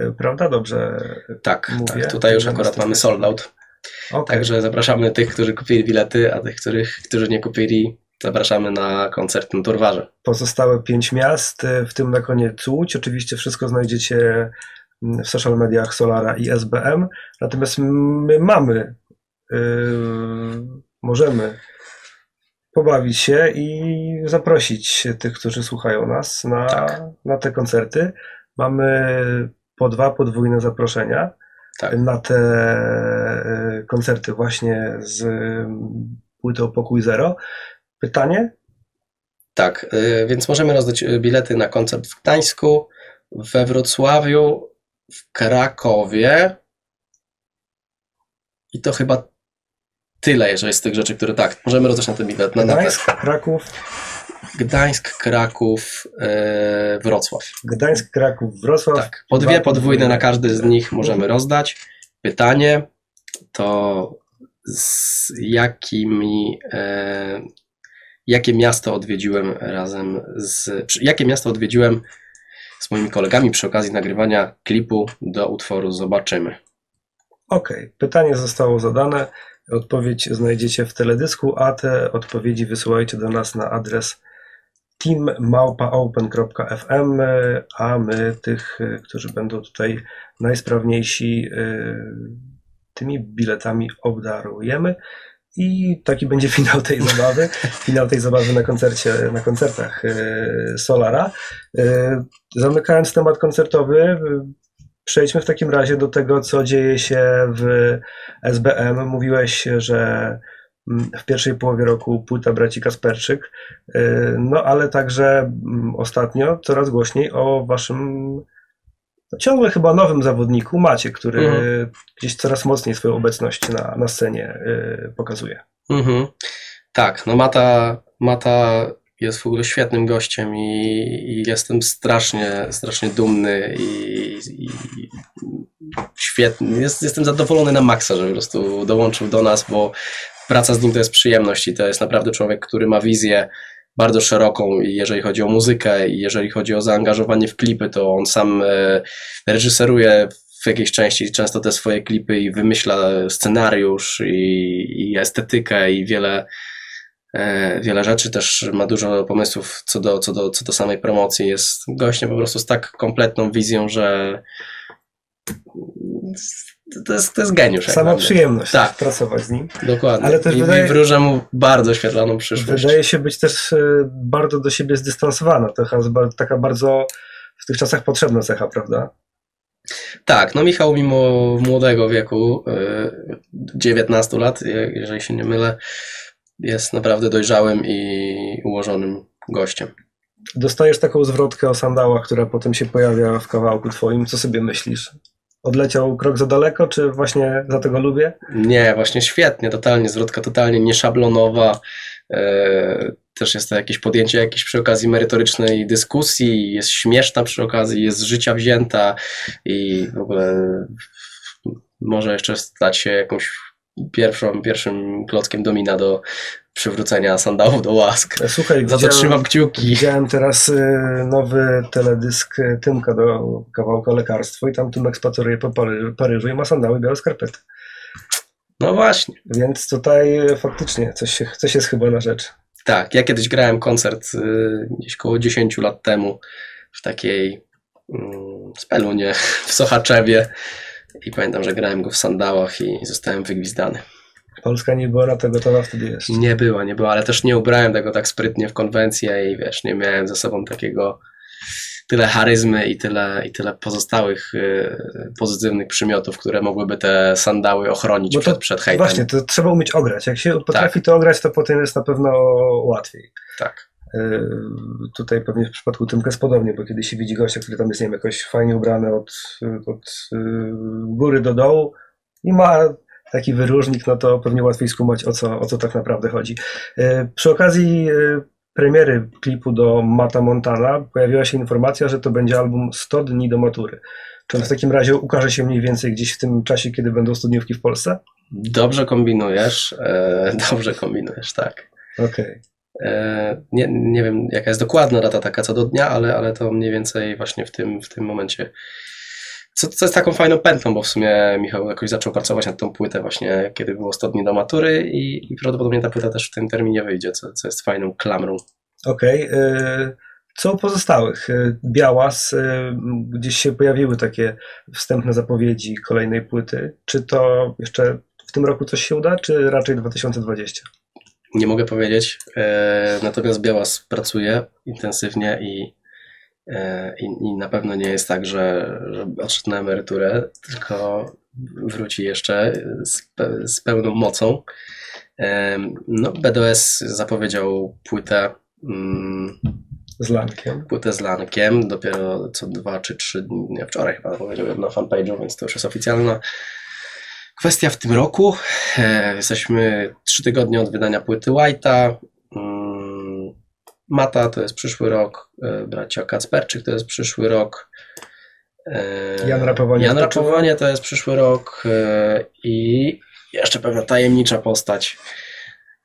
Speaker 1: E, prawda? Dobrze
Speaker 2: tak, mówię? Tak, tutaj już akurat mamy sold out. Okay. Także zapraszamy tych, którzy kupili bilety, a tych, których, którzy nie kupili, zapraszamy na koncert na Turwarze.
Speaker 1: Pozostałe pięć miast, e, w tym na koniec Łódź. Oczywiście wszystko znajdziecie mm, w social mediach Solara i SBM. Natomiast my mamy, yy, możemy pobawić się i zaprosić tych, którzy słuchają nas na, tak. na te koncerty. Mamy po dwa podwójne zaproszenia tak. na te e, koncerty właśnie z płytą Pokój Zero. Pytanie?
Speaker 2: Tak, e, więc możemy rozdać e, bilety na koncert w Gdańsku, we Wrocławiu, w Krakowie i to chyba tyle, jeżeli z tych rzeczy, które tak, możemy rozdać na ten bilet.
Speaker 1: Na Gdańsk, na Kraków.
Speaker 2: Gdańsk, Kraków, yy, Wrocław.
Speaker 1: Gdańsk, Kraków, Wrocław. Tak,
Speaker 2: po dwie podwójne na każdy z nich możemy rozdać. Pytanie to z jakimi, e, jakie miasto odwiedziłem razem z, jakie miasto odwiedziłem z moimi kolegami przy okazji nagrywania klipu do utworu Zobaczymy.
Speaker 1: Okej, okay. pytanie zostało zadane. Odpowiedź znajdziecie w teledysku, a te odpowiedzi wysyłajcie do nas na adres teammałpaopen.fm, a my tych, którzy będą tutaj najsprawniejsi, tymi biletami obdarujemy. I taki będzie finał tej zabawy. Finał tej zabawy na koncercie, na koncertach Solara. Zamykając temat koncertowy, Przejdźmy w takim razie do tego, co dzieje się w SBM. Mówiłeś, że w pierwszej połowie roku płyta braci Kasperczyk, y, no ale także mm, ostatnio coraz głośniej o waszym ciągle chyba nowym zawodniku Macie, który
Speaker 2: Mhm.
Speaker 1: gdzieś coraz mocniej swoją obecność na, na scenie y, pokazuje.
Speaker 2: Mhm. Tak, no Mata, Mata jest w ogóle świetnym gościem i, i jestem strasznie, strasznie dumny i, i świetny. Jest, jestem zadowolony na maksa, że po prostu dołączył do nas, bo praca z nim to jest przyjemność i to jest naprawdę człowiek, który ma wizję bardzo szeroką i jeżeli chodzi o muzykę i jeżeli chodzi o zaangażowanie w klipy, to on sam e, reżyseruje w jakiejś części często te swoje klipy i wymyśla scenariusz i, i estetykę i wiele, e, wiele rzeczy. Też ma dużo pomysłów co do, co, do, co do samej promocji. Jest gościem po prostu z tak kompletną wizją, że to jest, to jest geniusz.
Speaker 1: Sama przyjemność
Speaker 2: Tak.
Speaker 1: pracować z nim.
Speaker 2: Dokładnie.
Speaker 1: Ale też
Speaker 2: I,
Speaker 1: wydaje-
Speaker 2: I wróżę mu bardzo świetlaną przyszłość.
Speaker 1: Wydaje się być też y, bardzo do siebie zdystansowana. Taka, taka bardzo w tych czasach potrzebna cecha, prawda?
Speaker 2: Tak, no Michał mimo młodego wieku, y, 19 lat, je- jeżeli się nie mylę, jest naprawdę dojrzałym i ułożonym gościem.
Speaker 1: Dostajesz taką zwrotkę o sandałach, która potem się pojawia w kawałku twoim. Co sobie myślisz? Odleciał krok za daleko, czy właśnie za tego lubię?
Speaker 2: Nie, właśnie świetnie, totalnie, zwrotka totalnie nieszablonowa. E, Też jest to jakieś podjęcie jakiejś przy okazji merytorycznej dyskusji, jest śmieszna przy okazji, jest z życia wzięta i w ogóle może jeszcze stać się jakąś pierwszą, pierwszym klockiem domina do przywrócenia sandałów do łask.
Speaker 1: Słuchaj,
Speaker 2: Za to trzymam kciuki.
Speaker 1: Widziałem teraz y, nowy teledysk y, Tymka do kawałka Lekarstwo i tam Tymek spaceruje po Pary- Paryżu i ma sandały białe skarpety.
Speaker 2: No właśnie.
Speaker 1: Więc tutaj faktycznie coś, coś jest chyba na rzecz.
Speaker 2: Tak, ja kiedyś grałem koncert gdzieś koło 10 lat temu w takiej mm, spelunie w Sochaczewie i pamiętam, że grałem go w sandałach i zostałem wygwizdany.
Speaker 1: Polska nie była na to gotowa wtedy jeszcze.
Speaker 2: Nie była, nie była, ale też nie ubrałem tego tak sprytnie w konwencję i wiesz, nie miałem ze sobą takiego tyle charyzmy i tyle, i tyle pozostałych y, pozytywnych przymiotów, które mogłyby te sandały ochronić
Speaker 1: to-
Speaker 2: przed, przed hejtem.
Speaker 1: Właśnie, to trzeba umieć ograć. Jak się potrafi to ograć, to potem jest na pewno łatwiej.
Speaker 2: Tak.
Speaker 1: Yy, Tutaj pewnie w przypadku Tymka jest podobnie, bo kiedy się widzi gościa, który tam jest, nie wiem, jakoś fajnie ubrany od, od yy, góry do dołu i ma taki wyróżnik, no to pewnie łatwiej skumać, o co, o co tak naprawdę chodzi. Yy, Przy okazji yy, premiery klipu do Mata Montana pojawiła się informacja, że to będzie album 100 dni do matury. Czy on w takim razie ukaże się mniej więcej gdzieś w tym czasie, kiedy będą studniówki w Polsce?
Speaker 2: Dobrze kombinujesz, e, dobrze kombinujesz, tak.
Speaker 1: Okej.
Speaker 2: E, Nie, nie wiem, jaka jest dokładna data taka co do dnia, ale, ale to mniej więcej właśnie w tym, w tym momencie. Co, co jest taką fajną pętlą, bo w sumie Michał jakoś zaczął pracować nad tą płytę właśnie, kiedy było 100 dni do matury i, i prawdopodobnie ta płyta też w tym terminie wyjdzie, co, co jest fajną klamrą.
Speaker 1: Okej. y, Co u pozostałych? Y, Białas, y, gdzieś się pojawiły takie wstępne zapowiedzi kolejnej płyty. Czy to jeszcze w tym roku coś się uda, czy raczej 2020?
Speaker 2: Nie mogę powiedzieć, e, natomiast Białas pracuje intensywnie i, i, i na pewno nie jest tak, że, że odszedł na emeryturę, tylko wróci jeszcze z, pe- z pełną mocą. Em, No, BDS zapowiedział płytę, mm,
Speaker 1: Z Lankiem.
Speaker 2: płytę z Lankiem dopiero co dwa czy trzy dni, wczoraj chyba powiedział na fanpage'u, więc to już jest oficjalna kwestia w tym roku. E, Jesteśmy trzy tygodnie od wydania płyty White'a. Mata to jest przyszły rok, e, bracia Kacperczyk to jest przyszły rok. e,
Speaker 1: Jan Rapowanie
Speaker 2: Jan
Speaker 1: to
Speaker 2: Rapowanie to jest przyszły rok e, i jeszcze pewna tajemnicza postać,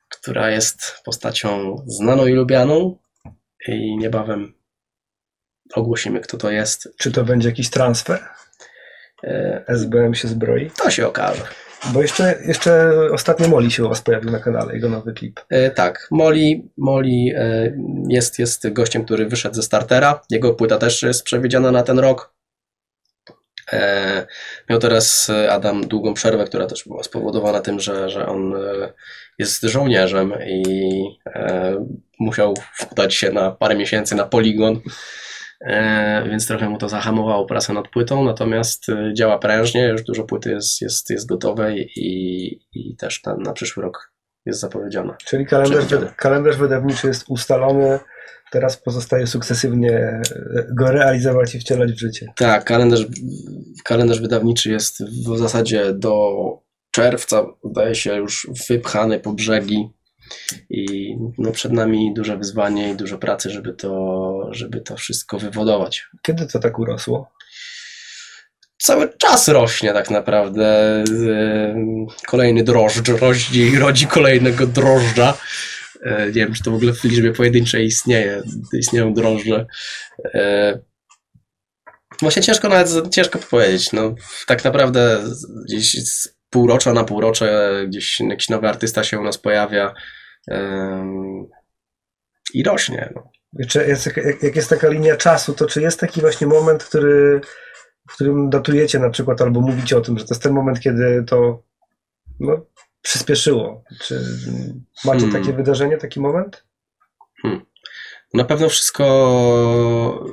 Speaker 2: która jest postacią znaną i lubianą i niebawem ogłosimy, kto to jest.
Speaker 1: Czy to będzie jakiś transfer? SBM się zbroi?
Speaker 2: To się okaże.
Speaker 1: Bo jeszcze, jeszcze ostatnio Moli się u Was pojawił na kanale, jego nowy klip.
Speaker 2: E, Tak, Molly, Molly e, jest, jest gościem, który wyszedł ze startera. Jego płyta też jest przewidziana na ten rok. E, Miał teraz e, Adam długą przerwę, która też była spowodowana tym, że, że on e, jest żołnierzem i e, musiał udać się na parę miesięcy na poligon. E, Więc trochę mu to zahamowało pracę nad płytą, natomiast e, działa prężnie, już dużo płyty jest, jest, jest gotowej i, i też na, na przyszły rok jest zapowiedziana.
Speaker 1: Czyli kalendarz, kalendarz wydawniczy jest ustalony. Teraz pozostaje sukcesywnie e, go realizować i wcielać w życie.
Speaker 2: Tak, kalendarz, kalendarz wydawniczy jest w zasadzie do czerwca, zdaje się, już wypchany po brzegi i no przed nami duże wyzwanie i dużo pracy, żeby to, żeby to wszystko wywodować.
Speaker 1: Kiedy to tak urosło?
Speaker 2: Cały czas rośnie tak naprawdę. Kolejny drożdż rodzi, rodzi kolejnego drożdża. E, nie wiem, czy to w ogóle w liczbie pojedynczej istnieje, istnieją drożdże. E, właśnie ciężko nawet, ciężko powiedzieć. No, tak naprawdę gdzieś z półrocza na półrocze gdzieś jakiś nowy artysta się u nas pojawia i rośnie. No.
Speaker 1: Czy jest, jak jest taka linia czasu, to czy jest taki właśnie moment, który, w którym datujecie na przykład, albo mówicie o tym, że to jest ten moment, kiedy to no, przyspieszyło? Czy macie hmm. takie wydarzenie, taki moment?
Speaker 2: Hmm. Na pewno wszystko.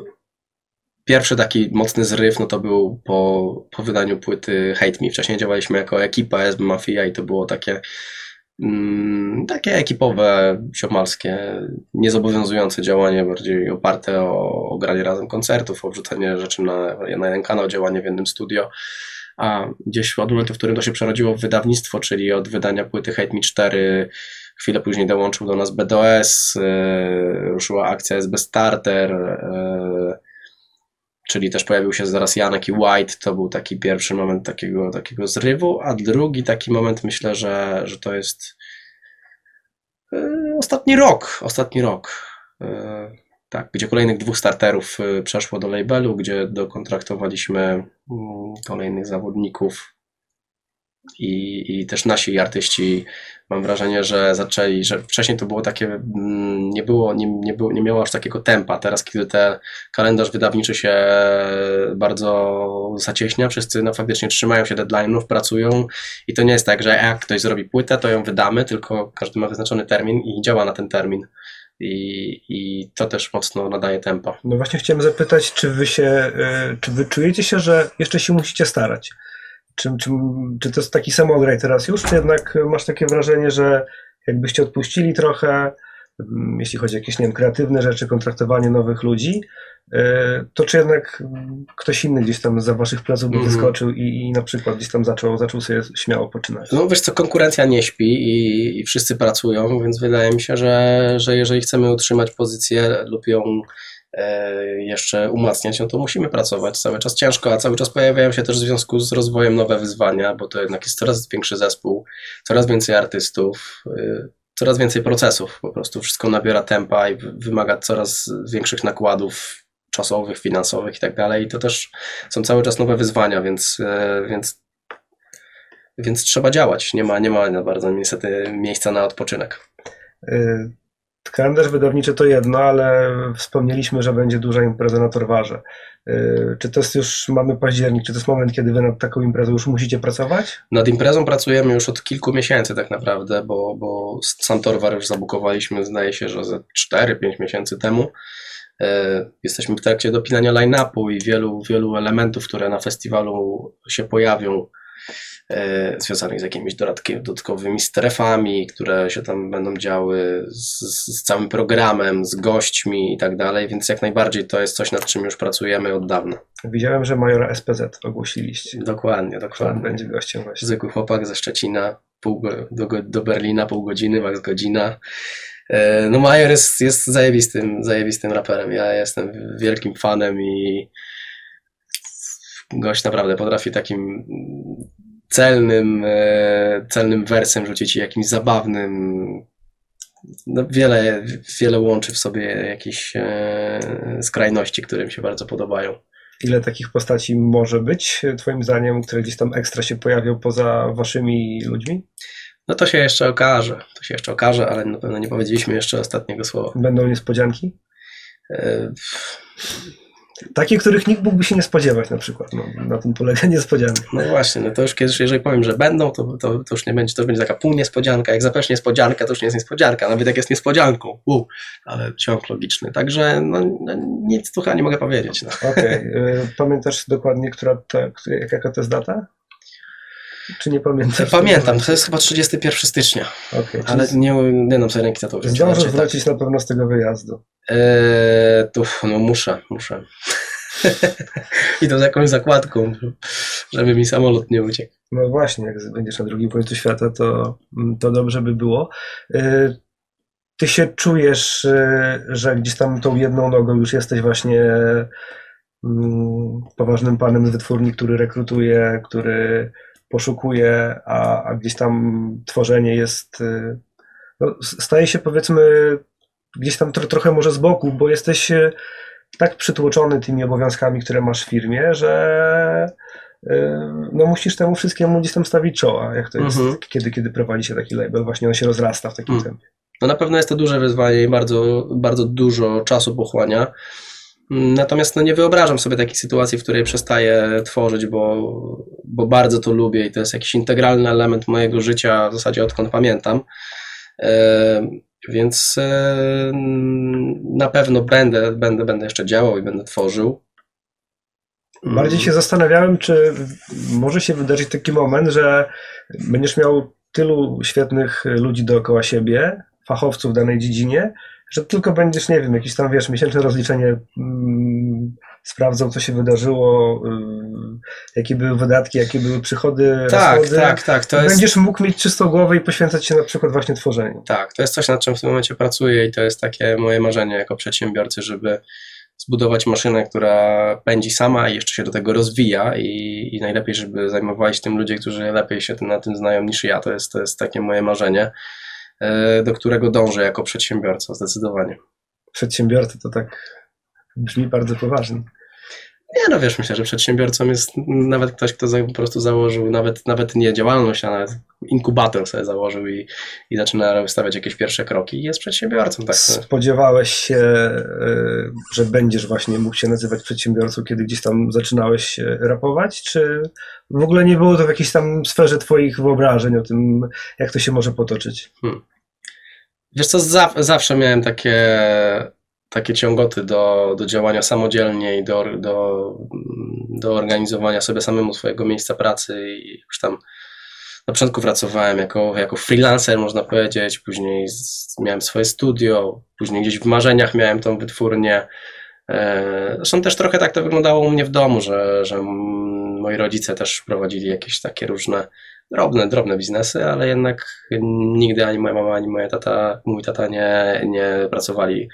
Speaker 2: Pierwszy taki mocny zryw, no to był po, po wydaniu płyty Hate Me. Wcześniej działaliśmy jako ekipa SB Mafia i to było takie takie ekipowe, siomalskie, niezobowiązujące działanie, bardziej oparte o, o granie razem koncertów, o wrzucanie rzeczy na, na jeden kanał, działanie w jednym studio. A gdzieś od momentu, w którym to się przerodziło w wydawnictwo, czyli od wydania płyty Hate Me 4, chwilę później dołączył do nas BDOS, yy, ruszyła akcja SB Starter, yy, czyli też pojawił się zaraz Janek i White, to był taki pierwszy moment takiego, takiego zrywu, a drugi taki moment myślę, że, że to jest yy, ostatni rok, ostatni rok. Tak, gdzie kolejnych dwóch starterów y, przeszło do labelu, gdzie dokontraktowaliśmy mm, kolejnych zawodników i, i też nasi artyści mam wrażenie, że zaczęli, że wcześniej to było takie, mm, nie było, nie, nie, było, nie miało aż takiego tempa. Teraz, kiedy ten kalendarz wydawniczy się bardzo zacieśnia, wszyscy no, faktycznie trzymają się deadline'ów, pracują i to nie jest tak, że jak ktoś zrobi płytę, to ją wydamy, tylko każdy ma wyznaczony termin i działa na ten termin i, i to też mocno nadaje tempo.
Speaker 1: No właśnie chciałem zapytać, czy wy się, e, czy wy czujecie się, że jeszcze się musicie starać? Czy, to jest taki samograj teraz już, czy jednak masz takie wrażenie, że jakbyście odpuścili trochę, mm, jeśli chodzi o jakieś, nie wiem, kreatywne rzeczy, kontraktowanie nowych ludzi, E, to czy jednak ktoś inny gdzieś tam za waszych pleców by mhm. wyskoczył i, i, na przykład gdzieś tam zaczął, zaczął sobie śmiało poczynać?
Speaker 2: No wiesz co, konkurencja nie śpi i, i wszyscy pracują, więc wydaje mi się, że, że jeżeli chcemy utrzymać pozycję lub ją jeszcze umacniać, no to musimy pracować cały czas ciężko, a cały czas pojawiają się też w związku z rozwojem nowe wyzwania, bo to jednak jest coraz większy zespół, coraz więcej artystów, e, coraz więcej procesów, po prostu wszystko nabiera tempa i wymaga coraz większych nakładów czasowych, finansowych i tak dalej. I to też są cały czas nowe wyzwania, więc, e, więc, więc trzeba działać. Nie ma, nie ma bardzo niestety miejsca na odpoczynek.
Speaker 1: Y, kalendarz wydawniczy to jedno, ale wspomnieliśmy, że będzie duża impreza na Torwarze. Y, czy to jest już, mamy październik, czy to jest moment, kiedy wy nad taką imprezą już musicie pracować?
Speaker 2: Nad imprezą pracujemy już od kilku miesięcy tak naprawdę, bo, bo sam Torwar już zabukowaliśmy, zdaje się, że ze 4-5 miesięcy temu. E, jesteśmy w trakcie dopinania line-upu i wielu, wielu elementów, które na festiwalu się pojawią, związanych z jakimiś dodatkowymi strefami, które się tam będą działy, z, z całym programem, z gośćmi i tak dalej, więc jak najbardziej to jest coś, nad czym już pracujemy od dawna.
Speaker 1: Widziałem, że majora SPZ ogłosiliście.
Speaker 2: Dokładnie, dokładnie.
Speaker 1: będzie gościem właśnie.
Speaker 2: Zwykły chłopak ze Szczecina, pół, do, do Berlina pół godziny, max godzina. E, no Major jest, jest zajebistym, zajebistym raperem. Ja jestem wielkim fanem i gość naprawdę potrafi takim celnym, e, celnym wersem rzucić jakimś zabawnym. No wiele, wiele łączy w sobie jakichś e, skrajności, które mi się bardzo podobają.
Speaker 1: Ile takich postaci może być, Twoim zdaniem, które gdzieś tam ekstra się pojawią poza waszymi ludźmi?
Speaker 2: No to się jeszcze okaże. To się jeszcze okaże, ale na pewno nie powiedzieliśmy jeszcze ostatniego słowa.
Speaker 1: Będą niespodzianki? Takie, których nikt mógłby się nie spodziewać na przykład. No, na tym polega niespodzianka.
Speaker 2: No właśnie, no to już kiedyś, jeżeli powiem, że będą, to, to, to już nie będzie, to już będzie taka pół niespodzianka. Jak zapewne niespodzianka, to już nie jest niespodzianka. Nawet jak jest niespodzianką. U, ale ciąg logiczny. Także no, no nic tu chyba nie mogę powiedzieć. No.
Speaker 1: Okej. Okay. Pamiętasz dokładnie, która to, jaka to jest data? Czy nie pamiętasz?
Speaker 2: Pamiętam, to jest chyba 31 stycznia,
Speaker 1: Okay,
Speaker 2: ale nie, nie dam sobie ręki na to.
Speaker 1: Zdążysz wrócić na pewno z tego wyjazdu.
Speaker 2: Eee, tu, no muszę, muszę. I to z jakąś zakładką, żeby mi samolot nie uciekł.
Speaker 1: No właśnie, jak będziesz na drugim końcu świata, to, to dobrze by było. Y, Ty się czujesz, y, że gdzieś tam tą jedną nogą już jesteś właśnie mm, poważnym panem z wytwórni, który rekrutuje, który poszukuje, a, a gdzieś tam tworzenie jest, y, no, staje się powiedzmy gdzieś tam tro, trochę może z boku, bo jesteś y, tak przytłoczony tymi obowiązkami, które masz w firmie, że no musisz temu wszystkiemu gdzieś tam stawić czoła, jak to jest,
Speaker 2: Mhm.
Speaker 1: kiedy, kiedy prowadzi się taki label, właśnie on się rozrasta w takim
Speaker 2: Mm.
Speaker 1: tempie.
Speaker 2: No na pewno jest to duże wyzwanie i bardzo, bardzo dużo czasu pochłania. Mm, Natomiast no nie wyobrażam sobie takiej sytuacji, w której przestaję tworzyć, bo, bo bardzo to lubię i to jest jakiś integralny element mojego życia w zasadzie odkąd pamiętam. E, Więc e, na pewno będę, będę, będę jeszcze działał i będę tworzył.
Speaker 1: Bardziej się zastanawiałem, czy może się wydarzyć taki moment, że będziesz miał tylu świetnych ludzi dookoła siebie, fachowców w danej dziedzinie, że tylko będziesz, nie wiem, jakieś tam, wiesz, miesięczne rozliczenie mm, sprawdzą, co się wydarzyło, mm, jakie były wydatki, jakie były przychody,
Speaker 2: Tak,
Speaker 1: rozchody.
Speaker 2: tak, tak. Jest,
Speaker 1: Będziesz mógł mieć czystą głowę i poświęcać się na przykład właśnie tworzeniu.
Speaker 2: Tak, to jest coś, nad czym w tym momencie pracuję i to jest takie moje marzenie jako przedsiębiorcy, żeby zbudować maszynę, która pędzi sama i jeszcze się do tego rozwija i, i najlepiej, żeby zajmowali się tym ludzie, którzy lepiej się na tym znają niż ja. To jest, to jest takie moje marzenie, do którego dążę jako przedsiębiorca, zdecydowanie.
Speaker 1: Przedsiębiorca to tak brzmi bardzo poważnie.
Speaker 2: Nie, no wiesz, myślę, że przedsiębiorcą jest nawet ktoś, kto po prostu założył nawet, nawet nie działalność, a nawet inkubator sobie założył i, i zaczyna wystawiać jakieś pierwsze kroki i jest przedsiębiorcą. Tak,
Speaker 1: Spodziewałeś się, e, że będziesz właśnie mógł się nazywać przedsiębiorcą, kiedy gdzieś tam zaczynałeś e, rapować, czy w ogóle nie było to w jakiejś tam sferze twoich wyobrażeń o tym, jak to się może potoczyć?
Speaker 2: Wiesz co, za, zawsze miałem takie, takie ciągoty do, do działania samodzielnie i do, do, do organizowania sobie samemu swojego miejsca pracy i już tam na początku pracowałem jako, jako freelancer, można powiedzieć, później z, miałem swoje studio, później gdzieś w marzeniach miałem tą wytwórnię. E, Zresztą też trochę tak to wyglądało u mnie w domu, że, że moi rodzice też prowadzili jakieś takie różne drobne, drobne biznesy, ale jednak nigdy ani moja mama, ani moja tata, mój tata nie, nie pracowali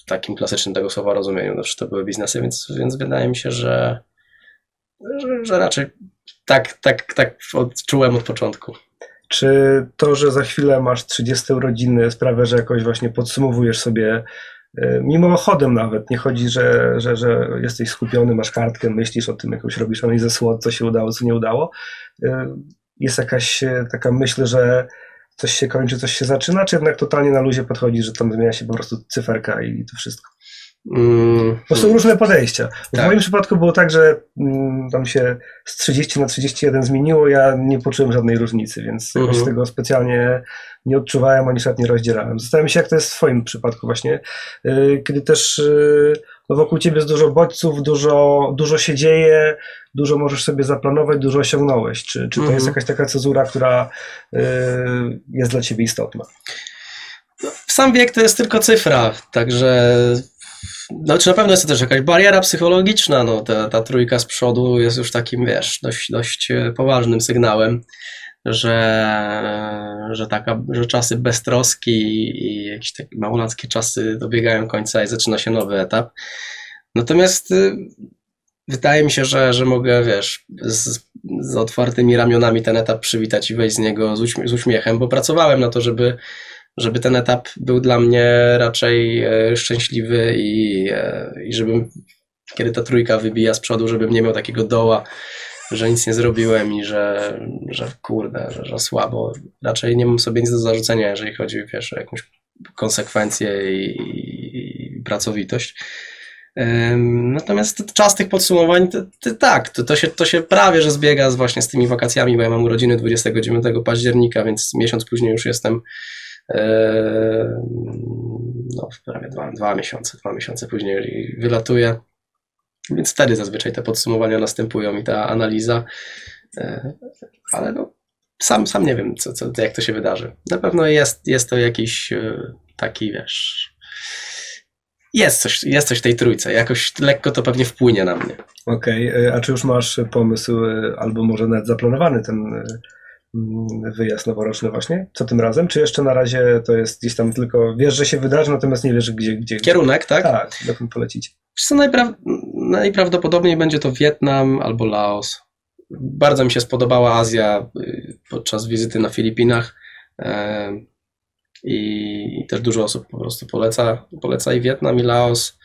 Speaker 2: w takim klasycznym tego słowa rozumieniu. Znaczy to były biznesy, więc, więc wydaje mi się, że, że, że raczej tak, tak, tak odczułem od początku.
Speaker 1: Czy to, że za chwilę masz 30 urodziny sprawia, że jakoś właśnie podsumowujesz sobie e, mimochodem nawet, nie chodzi, że, że, że jesteś skupiony, masz kartkę, myślisz o tym, jakąś robisz analizę SWOT, co się udało, co nie udało. E, Jest jakaś e, taka myśl, że coś się kończy, coś się zaczyna, czy jednak totalnie na luzie podchodzi, że tam zmienia się po prostu cyferka i to wszystko?
Speaker 2: Mm,
Speaker 1: Bo są różne podejścia. W
Speaker 2: Tak.
Speaker 1: moim przypadku było tak, że mm, tam się z 30 na 31 zmieniło, ja nie poczułem żadnej różnicy, więc
Speaker 2: Mhm.
Speaker 1: tego specjalnie nie odczuwałem, ani szat nie rozdzierałem. Zastanawiam się, jak to jest w Twoim przypadku właśnie, yy, kiedy też yy, no wokół Ciebie jest dużo bodźców, dużo, dużo się dzieje, dużo możesz sobie zaplanować, dużo osiągnąłeś. Czy, czy to
Speaker 2: Mhm.
Speaker 1: jest jakaś taka cezura, która yy, jest dla Ciebie istotna?
Speaker 2: Sam wiek to jest tylko cyfra, także no, czy na pewno jest to też jakaś bariera psychologiczna, no, ta, ta trójka z przodu jest już takim, wiesz, dość, dość e, poważnym sygnałem, że, że, taka, że czasy beztroski i jakieś takie małolackie czasy dobiegają końca i zaczyna się nowy etap. Natomiast y, wydaje mi się, że, że mogę, wiesz, z, z otwartymi ramionami ten etap przywitać i wejść z niego z, uśmie- z uśmiechem, bo pracowałem na to, żeby żeby ten etap był dla mnie raczej e, szczęśliwy i, e, i żebym, kiedy ta trójka wybija z przodu, żebym nie miał takiego doła, że nic nie zrobiłem i że, że kurde, że, że słabo. Raczej nie mam sobie nic do zarzucenia, jeżeli chodzi wiesz, o jakąś konsekwencję i, i, i pracowitość. Natomiast czas tych podsumowań, to, to, tak, to, to, się, to się prawie że zbiega z właśnie z tymi wakacjami, bo ja mam urodziny 29 października, więc miesiąc później już jestem no, prawie dwa, dwa miesiące, dwa miesiące później wylatuję. Więc wtedy zazwyczaj te podsumowania następują i ta analiza. E, ale no, sam, sam nie wiem, co, co, jak to się wydarzy. Na pewno jest, jest to jakiś e, taki, wiesz. Jest coś, jest coś w tej trójce. Jakoś lekko to pewnie wpłynie na mnie.
Speaker 1: Okej, okay. a czy już masz pomysł, e, albo może nawet zaplanowany ten wyjazd noworoczny właśnie? Co tym razem? Czy jeszcze na razie to jest gdzieś tam tylko, wiesz, że się wydarzy, natomiast nie wiesz gdzie? gdzie
Speaker 2: Kierunek, tak?
Speaker 1: Tak, dokąd polecić.
Speaker 2: Co najpra najprawdopodobniej będzie to Wietnam albo Laos. Bardzo mi się spodobała Azja y, podczas wizyty na Filipinach i też dużo osób po prostu poleca, poleca i Wietnam i Laos,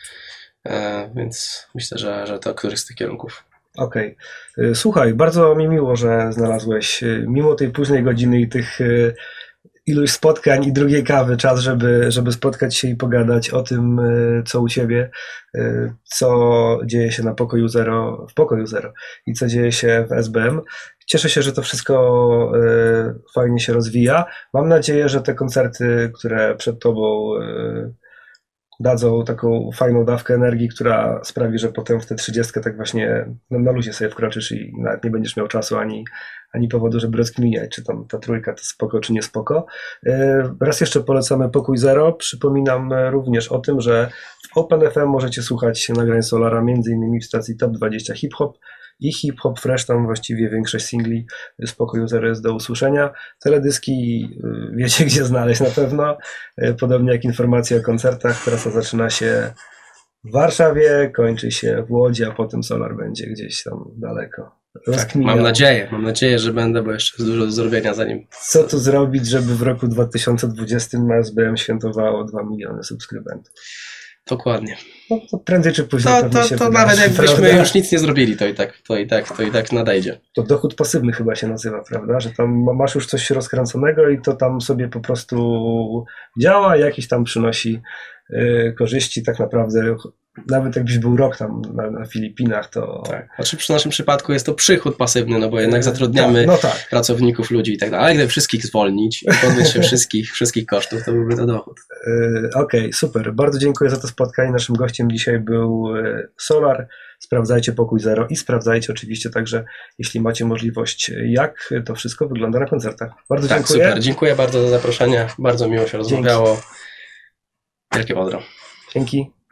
Speaker 2: e, więc myślę, że, że to któryś z tych kierunków.
Speaker 1: Okej. Okay. Słuchaj, bardzo mi miło, że znalazłeś y, mimo tej późnej godziny i tych y, iluś spotkań i drugiej kawy czas, żeby, żeby spotkać się i pogadać o tym, e, co u ciebie, co dzieje się na pokoju zero, w pokoju zero i co dzieje się w SBM. Cieszę się, że to wszystko fajnie się rozwija. Mam nadzieję, że te koncerty, które przed tobą dadzą taką fajną dawkę energii, która sprawi, że potem w tę trzydziestkę tak właśnie no, na luzie sobie wkroczysz i nawet nie będziesz miał czasu ani, ani powodu, żeby rozkminiać, czy tam ta trójka to spoko, czy nie spoko. E, raz jeszcze polecamy Pokój Zero. Przypominam również o tym, że w OpenFM możecie słuchać nagrań Solara, innymi w stacji Top 20 Hip Hop i Hip Hop Fresh, tam właściwie większość singli z Pokoju Zero jest do usłyszenia. Teledyski y, wiecie gdzie znaleźć na pewno, e, podobnie jak informacje o koncertach. Trasa zaczyna się w Warszawie, kończy się w Łodzi, a potem Solar będzie gdzieś tam daleko.
Speaker 2: Tak, mam nadzieję, mam nadzieję, że będę, bo jeszcze jest dużo do zrobienia zanim.
Speaker 1: Co tu zrobić, żeby w roku 2020 SBM świętowało 2 miliony subskrybentów?
Speaker 2: Dokładnie.
Speaker 1: No, to prędzej czy później
Speaker 2: to, to, to nawet jakbyśmy prawda? już nic nie zrobili, to i tak, to i tak, to i tak nadejdzie.
Speaker 1: To dochód pasywny chyba się nazywa, prawda? Że tam masz już coś rozkręconego i to tam sobie po prostu działa, jakieś tam przynosi y, korzyści tak naprawdę nawet jakbyś był rok tam na, na, Filipinach, to...
Speaker 2: Tak, znaczy przy naszym przypadku jest to przychód pasywny, no bo jednak e, zatrudniamy tak, no tak. pracowników, ludzi i tak dalej, ale gdyby wszystkich zwolnić i pozbyć się wszystkich, wszystkich kosztów, to byłby to dochód.
Speaker 1: E, okej, okay, super. Bardzo dziękuję za to spotkanie. Naszym gościem dzisiaj był e, Solar. Sprawdzajcie Pokój Zero i sprawdzajcie oczywiście także, jeśli macie możliwość, jak to wszystko wygląda na koncertach. Bardzo tak, dziękuję.
Speaker 2: super. Dziękuję bardzo za zaproszenie. Bardzo miło się rozmawiało. Wielkie pozdro.
Speaker 1: Dzięki.